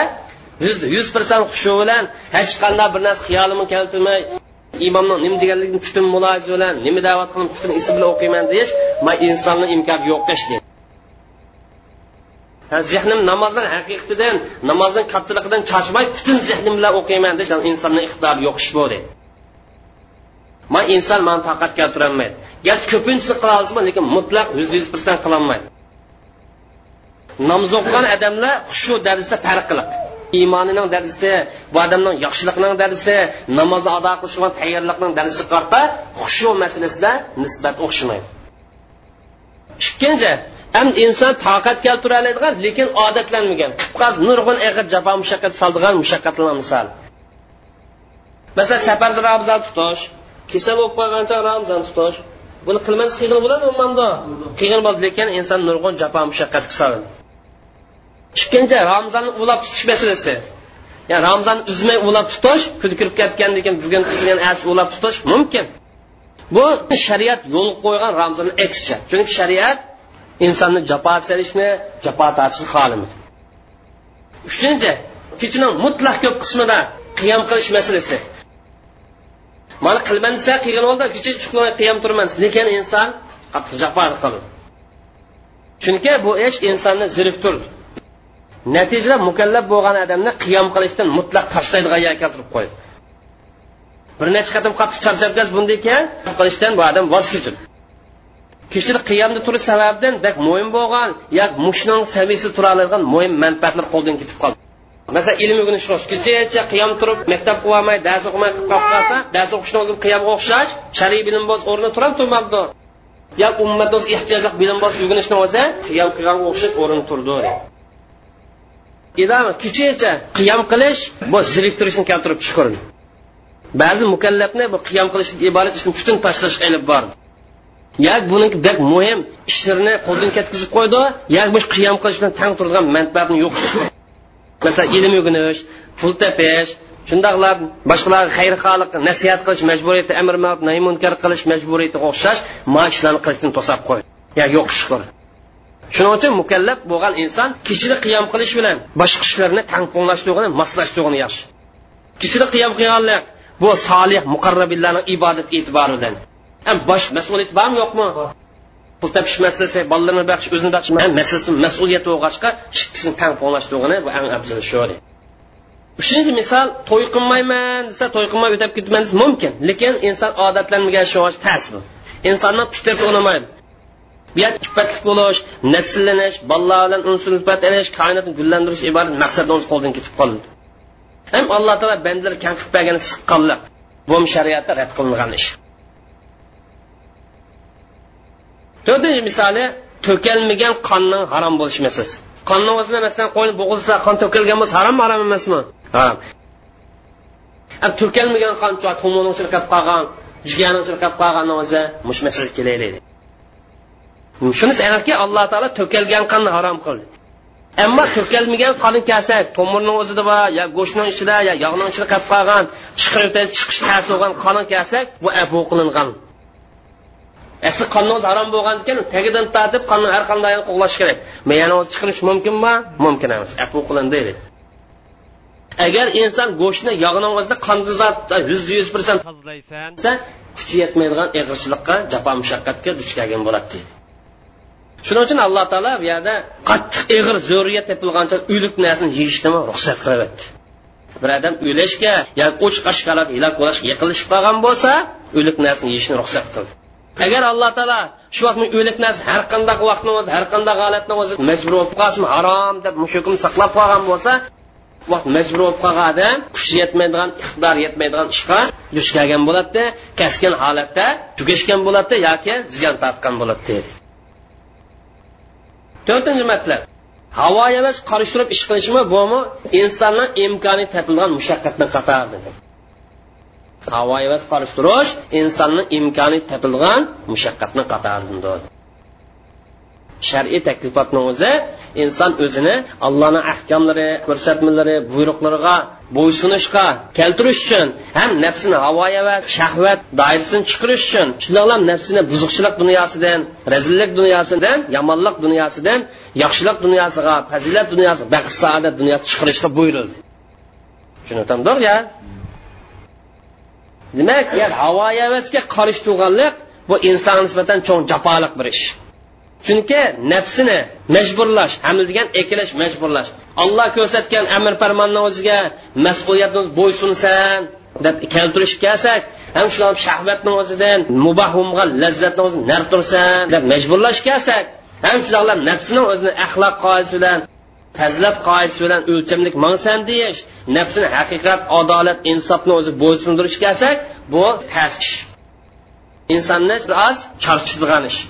yuz yuz persent xushu bilan hech qanday bir narsa xiyolimni keltirmay imomni nima deganligini butun mulohiza bilan nima da'vat qilib butun ism bilan o'qiyman deyish man insonni imkoni yo'q ish zehnim namozdan haqiqatidan namozdan kattaligidan charchmay butun zehnim bilan o'qiyman deyish insonni iqtidori yo'q ish bu deydi man inson mani toqat keltirolmaydi. Garchi ko'pincha qila olsin lekin mutlaq yuz yuz persent qilolmaydi namoz o'qigan odamlar shu darsda farq qiladi iymonining darsi bu odamning yaxshiliqning darsi namoz ado qilishga tayyorlikning darsi qarta xushu masalasida nisbat o'xshamaydi. Ikkinchi ham inson toqat keltira oladigan lekin odatlanmagan. Nurg'un ig'ir jafo mushaqqat soldigan mushaqqatlar misol. Masalan safarda ramzon tutish kasal bo'lib qolgancha ramzon tutish buni qilmasa qiyin bo'ladi umuman qiyin bo'ladi lekin inson nurg'un jafo mushaqqatga soladi ikkinchi ramzonni ulab tutish masalasi ya'ni ramzonni uzmay ulab tutish kun kirib ketgandan keyin bugun qilgan ertasi ulab tutish mumkin. Bu shariat yo'l qo'ygan ramzonni aksicha chunki shariat insonni jafo solishni jafo tortishni xohlamaydi uchinchi kechani mutlaq ko'p qismida qiyom qilish masalasi. Mana qilman desa qilgan holda kecha qiyom qiyam turman lekin inson qattiq jafo qildi chunki bu ish insonni ziriktirdi natijada mukallab bo'lgan odamni qiyom qilishdan mutlaq tashlaydigan yerga keltirib qo'ydi. Bir necha qatim qattiq charchab bunday ekan qilishdan bu odam voz kechdi. Kechida qiyomda turish sababidan bak mo'yin bo'lgan yo mushning saviyasi tura oladigan mo'yin manfaatlar qo'ldan ketib qoldi. Masalan ilm o'rganish kechacha qiyom turib maktab qilolmay dars o'qimay qolib qolsa dars o'qishni o'zi qiyomga o'xshash shar'iy bilim bo'z o'rni turib turmabdi. Yo ummatni o'zi ehtiyojli bilim bo'z o'rganishni o'zi qiyom qilganga o'xshab o'rin turdi. Idam kechacha qiyom qilish bu zeriktirishni keltirib chiqardi ba'zi mukallafni bu qiyom qilish iborat ishni butun tashlashga ilib bordi yak buniki bak muhim ishlarni qo'ldan ketkazib qo'ydi yak bu qiyom qilish bilan tang turadigan manfaatni yo'q masalan ilm o'rganish pul tepish shundoqlab boshqalarga xayr nasihat qilish majburiyati amr ma'ruf nahy munkar qilish majburiyatiga o'xshash ma ishlarni qilishdan to'sab qo'ydi yo yo'q shukur shuning uchun mukallaf bo'lgan inson kechida qiyom qilish bilan boshqa ishlarni tangponglashtirgani moslashtirgani yaxshi. Kechida qiyom qilganlik bu solih muqarrabinlarning ibodat e'tiboridan. Ham bosh mas'uliyat bormi yo'qmi? Pul topish masalasi bolalarni baqish o'zini baqish masalasi mas'uliyat bo'lg'achqa ikkisini tang bu eng afzal shu uchinchi misol to'y qilmayman desa to'y qilmay o'tab ketman desa mumkin lekin inson odatlanmagan shu tasir bu insonni fitrati unamaydi bu yer ifatli bo'lish nasllanish bolalar bilan unsulbat ilish koinotni gullantirish iborat maqsadni o'z qo'ldan ketib qoldi ham alloh taolo bandalar kam qilib bergan siqqonlik. Bu shariatda rad qilingan ish. To'rtinchi misoli to'kalmagan qonning harom bo'lish masalasi qonni o'zini masalan qo'yni bo'g'izsa qon to'kilgan bo'lsa harom harom emasmi? Harom. To'kalmagan qon tumuni chirqab qolgan jigani chirqab qolgan o'zi mush masala kelaylik. Shunisi aniqki alloh taolo to'kalgan qonni harom qildi ammo to'kalmagan qonni kelsak tomirni o'zida bor yo go'shtni ichida yo yog'ni ichida qolib qolgan chiqish ta'sir bo'lgan qonni kelsak bu abu qilingan. Asli qonni o'zi harom bo'lgan ekan tagidan tortib qonni har qanday qo'g'lash kerak. Yana o'zi chiqarish mumkinmi mumkin emas afu qilindi deydi. Agar inson go'shtni yog'ini o'zida qonni zot yuzda yuz persent tozalaysan kuchi yetmaydigan ig'irchilikqa jafo mushaqqatga duch kelgan bo'ladi deydi shuning uchun alloh taolo bu yerda qattiq ig'ir zo'riyat tepilgancha uylik narsani yeyishni ruxsat qilyapti bir odam o'lashga yoki uch qashqalat hilok bo'lishga yiqilishib qolgan bo'lsa o'lik narsani yeyishni ruxsat qildi. Agar alloh taolo shu vaqtni o'lik narsa har qanday vaqtni o'zi har qanday holatni o'zi majbur bo'lib qolsin harom deb mushukim saqlab qolgan bo'lsa vaqt majbur bo'lib qolgan odam kuchi yetmaydigan iqtidor yetmaydigan ishga duch kelgan bo'ladi kasgan holatda tugashgan bo'ladi yoki ziyon tortgan bo'ladi deydi to'rtinchi matlab havo emas qarshi turib ish qilishmi bumi insonning imkoni topilgan mushaqqatni dedi. Havo emas qarshi turish insonni imkoni topilgan mushaqqatni qatoridandir shar'iy taklifotni o'zi inson o'zini allohni ahkomlari ko'rsatmalari buyruqlariga bo'ysunishga keltirish uchun ham nafsini havoya va shahvat doirasini chiqarish uchun shundoqlam nafsini buzuqchilik dunyosidan razillik dunyosidan yomonlik dunyosidan yaxshilik dunyosiga fazilat dunyosiga baxt saodat dunyosi chiqarishga buyurildi. Tushuntamdir ya. Demak agar havo havasga bu insonga nisbatan cho'ng jafoliq bir ish. Chunki nafsini majburlash hamil degan ekilash majburlash. Olloh ko'rsatgan amr farmonni o'ziga mas'uliyatni bo'ysunsan deb keltirish kelsak ham shular shahvatni o'zidan mubahumga lazzatni o'zini nar tursan deb majburlash kelsak ham shularlar nafsini o'zini axloq qoidasi bilan fazilat qoidasi bilan o'lchamlik mangsan deyish nafsini haqiqat adolat insofni o'zi bo'ysundirish kelsak bu past ish insonni biroz charchitgan ish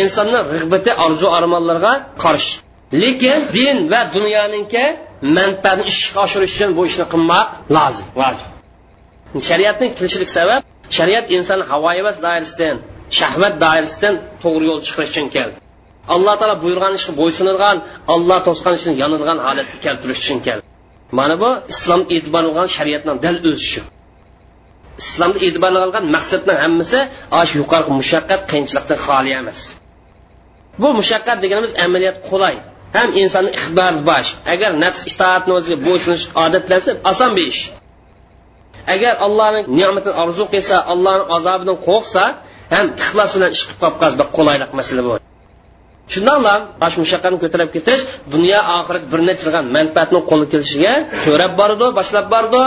insonni g'ibati orzu armonlarga qarshi. Lekin din va dunyoninki manfaatni ishga oshirish uchun bu ishni qilmoq lozim. Vojib. Shariatning kelishilik sabab shariat inson havoyivas doirasidan shahvat doirasidan to'g'ri yo'l chiqarish uchun keldi. Alloh taolo buyurgan ishga bo'ysunadigan alloh to'sgan ishni yonadigan holatga keltirish uchun keldi. Mana bu islom e'tibor qilgan shariatning dal o'zishi islomda e'tibor maqsadning hammasi shu yuqorgi mushaqqat qiyinchilikdan xoli emas. Bu mushaqqat deganimiz amaliyot qulay ham insonni iqtidori bosh. Agar nafs itoatni o'ziga bo'ysunish odatlansa oson bir ish. Agar allohning ne'matini orzu qilsa allohning azobidan qo'rqsa ham ixlos bilan ish qilib qolib qolsa bir qulaylik masala bu. Shundoqla bosh mushaqqatni ko'tarib ketish dunyo oxirat bir necha manfaatni qo'lga kelishiga so'rab bordi boshlab bordi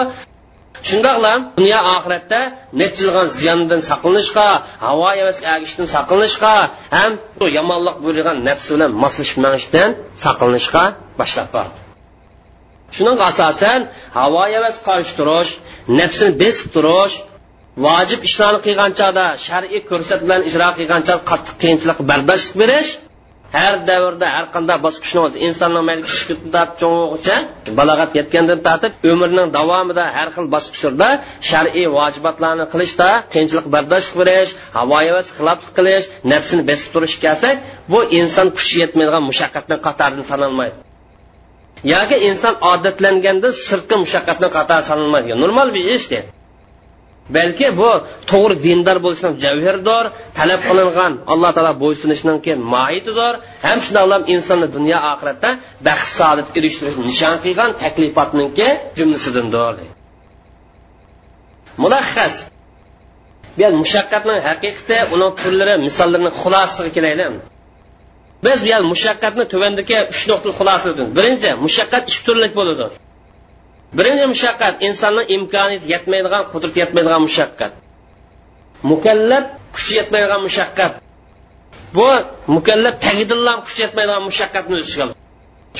shundoqla dunyo oxiratda nechilgan ziyondan saqlanishga havo havasga agishdan saqlanishga ham yomonlik bo'lgan nafs bilan moslashib manishdan saqlanishga boshlab bordi. Shuning asosan havo havas qarshi turish nafsini besib turish vojib ishlarni qilgan chog'da shar'iy ko'rsat bilan ijro qilgan chog'da qattiq qiyinchilik bardosh berish har davrda har qanday bosqichni o'zi insonning mayli kichikdan cho'ng'igacha balog'at yetgandan tortib umrining davomida har xil bosqichlarda shar'iy vojibatlarni qilishda qiyinchilik bardosh berish havoyavas xiloflik qilish nafsini besib turish kelsak bu inson kuchi yetmaydigan mushaqqatni qatorini sanalmaydi. Yoki inson odatlanganda sirtqi mushaqqatni qatori sanalmaydi normal bir ish deydi balki bu to'g'ri dindor bo'lishning javhirdor talab qilingan alloh taolo bo'ysunishning mohiyatidir ham shundoqlam insonni dunyo oxiratda baxt saodat erishtirish nishon qilgan taklifotninki jumlasidandir. Mulaxas bu mushaqqatning haqiqati uning turlari misollarini xulosasiga kelaylik. Biz bu mushaqqatni tuvandagi uch nuqta xulosa birinchi mushaqqat ikki turlik bo'ladi birinchi mushaqqat insonni imkoniyati yetmaydigan qudrati yetmaydigan mushaqqat. Mukallab kuchi yetmaydigan mushaqqat. Bu mukallab tagidillam kuchi yetmaydigan mushaqqatni o'z ichiga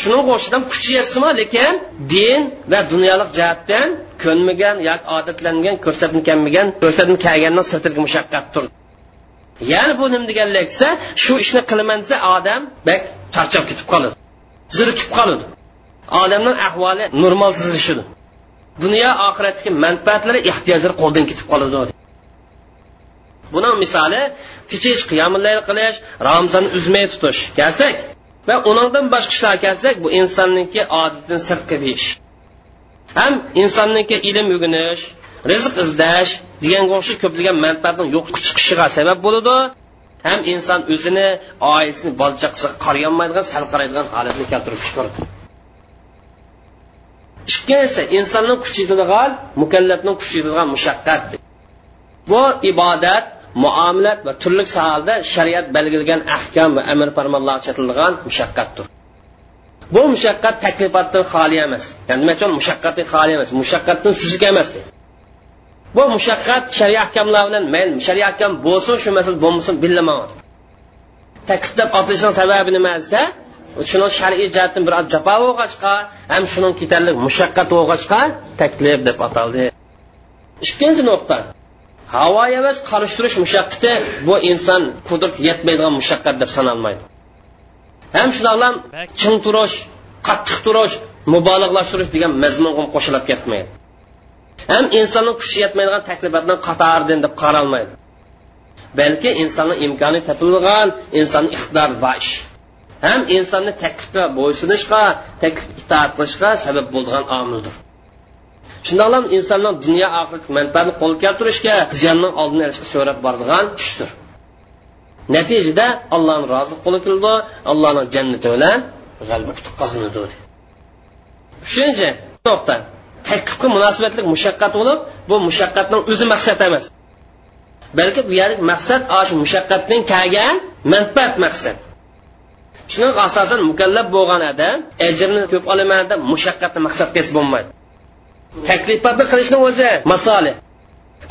shuning qo'shidan kuchi yetsimi lekin din va dunyolik jihatdan ko'nmagan yoki odatlangan ko'rsatmagan ko'rsatma kelgandan sirtirgi mushaqqatdir ya'ni bu nima deganliksa shu ishni qilaman desa odam bak charchab ketib qoladi. Zirikib qoladi. Odamning ahvoli normalsizlashidir dunyo oxiratdagi manfaatlari ehtiyojlari qo'ldan ketib qoladi. Buning misoli kechish qiyomillayl qilish ramzonni uzmay tutish kelsak va undan boshqa ishlar kelsak bu insonniki odatdan sirtqi bir ish ham insonniki ilm o'rganish rizq izlash deganga o'xshab ko'plagan manfaatning yo'q chiqishiga sabab bo'ladi. Ham inson o'zini oilasini bola chaqasiga qarayolmaydigan sal qaraydigan holatni keltirib chiqaradi. Ikkinchisi insonning kuchi yetadigan mukallafning kuchi yetadigan mushaqqat bu ibodat muomilat va turli sohalda shariat belgilagan ahkam va amr farmonlar chetilgan mushaqqatdir. Bu mushaqqat taklifotdan xoli emas. Ya'ni nima uchun mushaqqatdan xoli emas mushaqqatdan suzuk emas bu mushaqqat shariat ahkamlar bilan mayli shariat ahkam bo'lsin shu masala bo'lmasin bilamaydi takliflab otilishning sababi nima desa shuni shar'iy jihatdan bir jafo bo'lg'achqa ham shuning ketarlik mushaqqat bo'lg'achqa taklif deb ataldi. Ikkinchi nuqta. Havo emas qarshi mushaqqati bu inson qudrat yetmaydigan mushaqqat deb sanalmaydi. Ham shundoqlam ching turish qattiq turish mubolag'lashtirish degan mazmunga qo'shilib ketmaydi. Ham insonni kuchi yetmaydigan taklifotdan qatoridan deb qaralmaydi. Balki insonni imkoni topilgan insonni iqtidori bor ish. Ham insonni taklifga bo'ysunishga taklif itoat qilishga sabab bo'lgan omildir. Shundoqlam insonning dunyo oxirat manfaatini qo'lga keltirishga ziyonning oldini olishga so'rab boradigan tushdir natijada allohni rozi qo'li keldi allohni jannati bilan g'alaba qutib qozonadi uchinchi nuqta taklifga munosabatli mushaqqat bo'lib bu mushaqqatning o'zi maqsad emas. Balki bu yerlik maqsad shu mushaqqatdan kelgan manfaat maqsad. Shuning asosan mukallab bo'lgan odam ajrni ko'p olaman deb mushaqqatni maqsad qilsa bo'lmaydi. Taklifatni qilishni o'zi masoli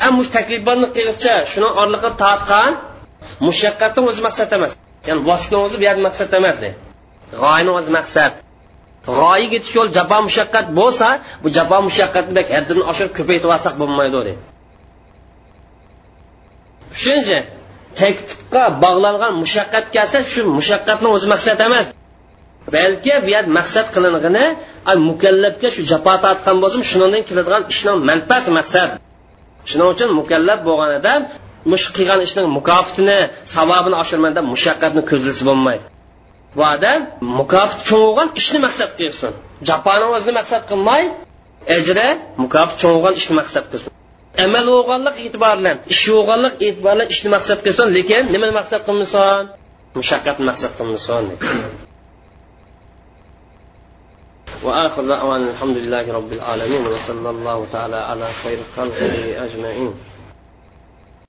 ammo taklifotni qilishcha shuni orliqqa tortgan mushaqqatni o'zi maqsad emas. Ya'ni vositani o'zi bu yerda maqsad emas g'oyani o'zi maqsad. G'oyaga yetish yo'l jabo mushaqqat bo'lsa bu jabo mushaqqatni haddan oshirib ko'paytirib olsak bo'lmaydi deydi uchinchi taklifga bog'langan mushaqqat kelsa shu mushaqqatni o'zi maqsad emas. Balki bu yer maqsad qilinig'ini mukallafga shu jafo tortgan bo'lsin shundan keladigan ishning manfaati maqsad. Shuning uchun mukallaf bo'lgan odam mush qilgan ishning mukofotini savobini oshirman deb mushaqqatni ko'zlasa bo'lmaydi. Bu odam mukofot cho'ng bo'lgan ishni maqsad qilsin. Jafoni o'zini maqsad qilmay ajri mukofot cho'ng bo'lgan ishni maqsad qilsin. Amal bo'lganlik e'tibor bilan ish bo'lganlik e'tibor bilan ishni maqsad qilsin lekin nimani maqsad qilmasin mushaqqatni maqsad qilmasin وآخر دعوانا الحمد لله رب العالمين وصلى الله تعالى على خير خلقه أجمعين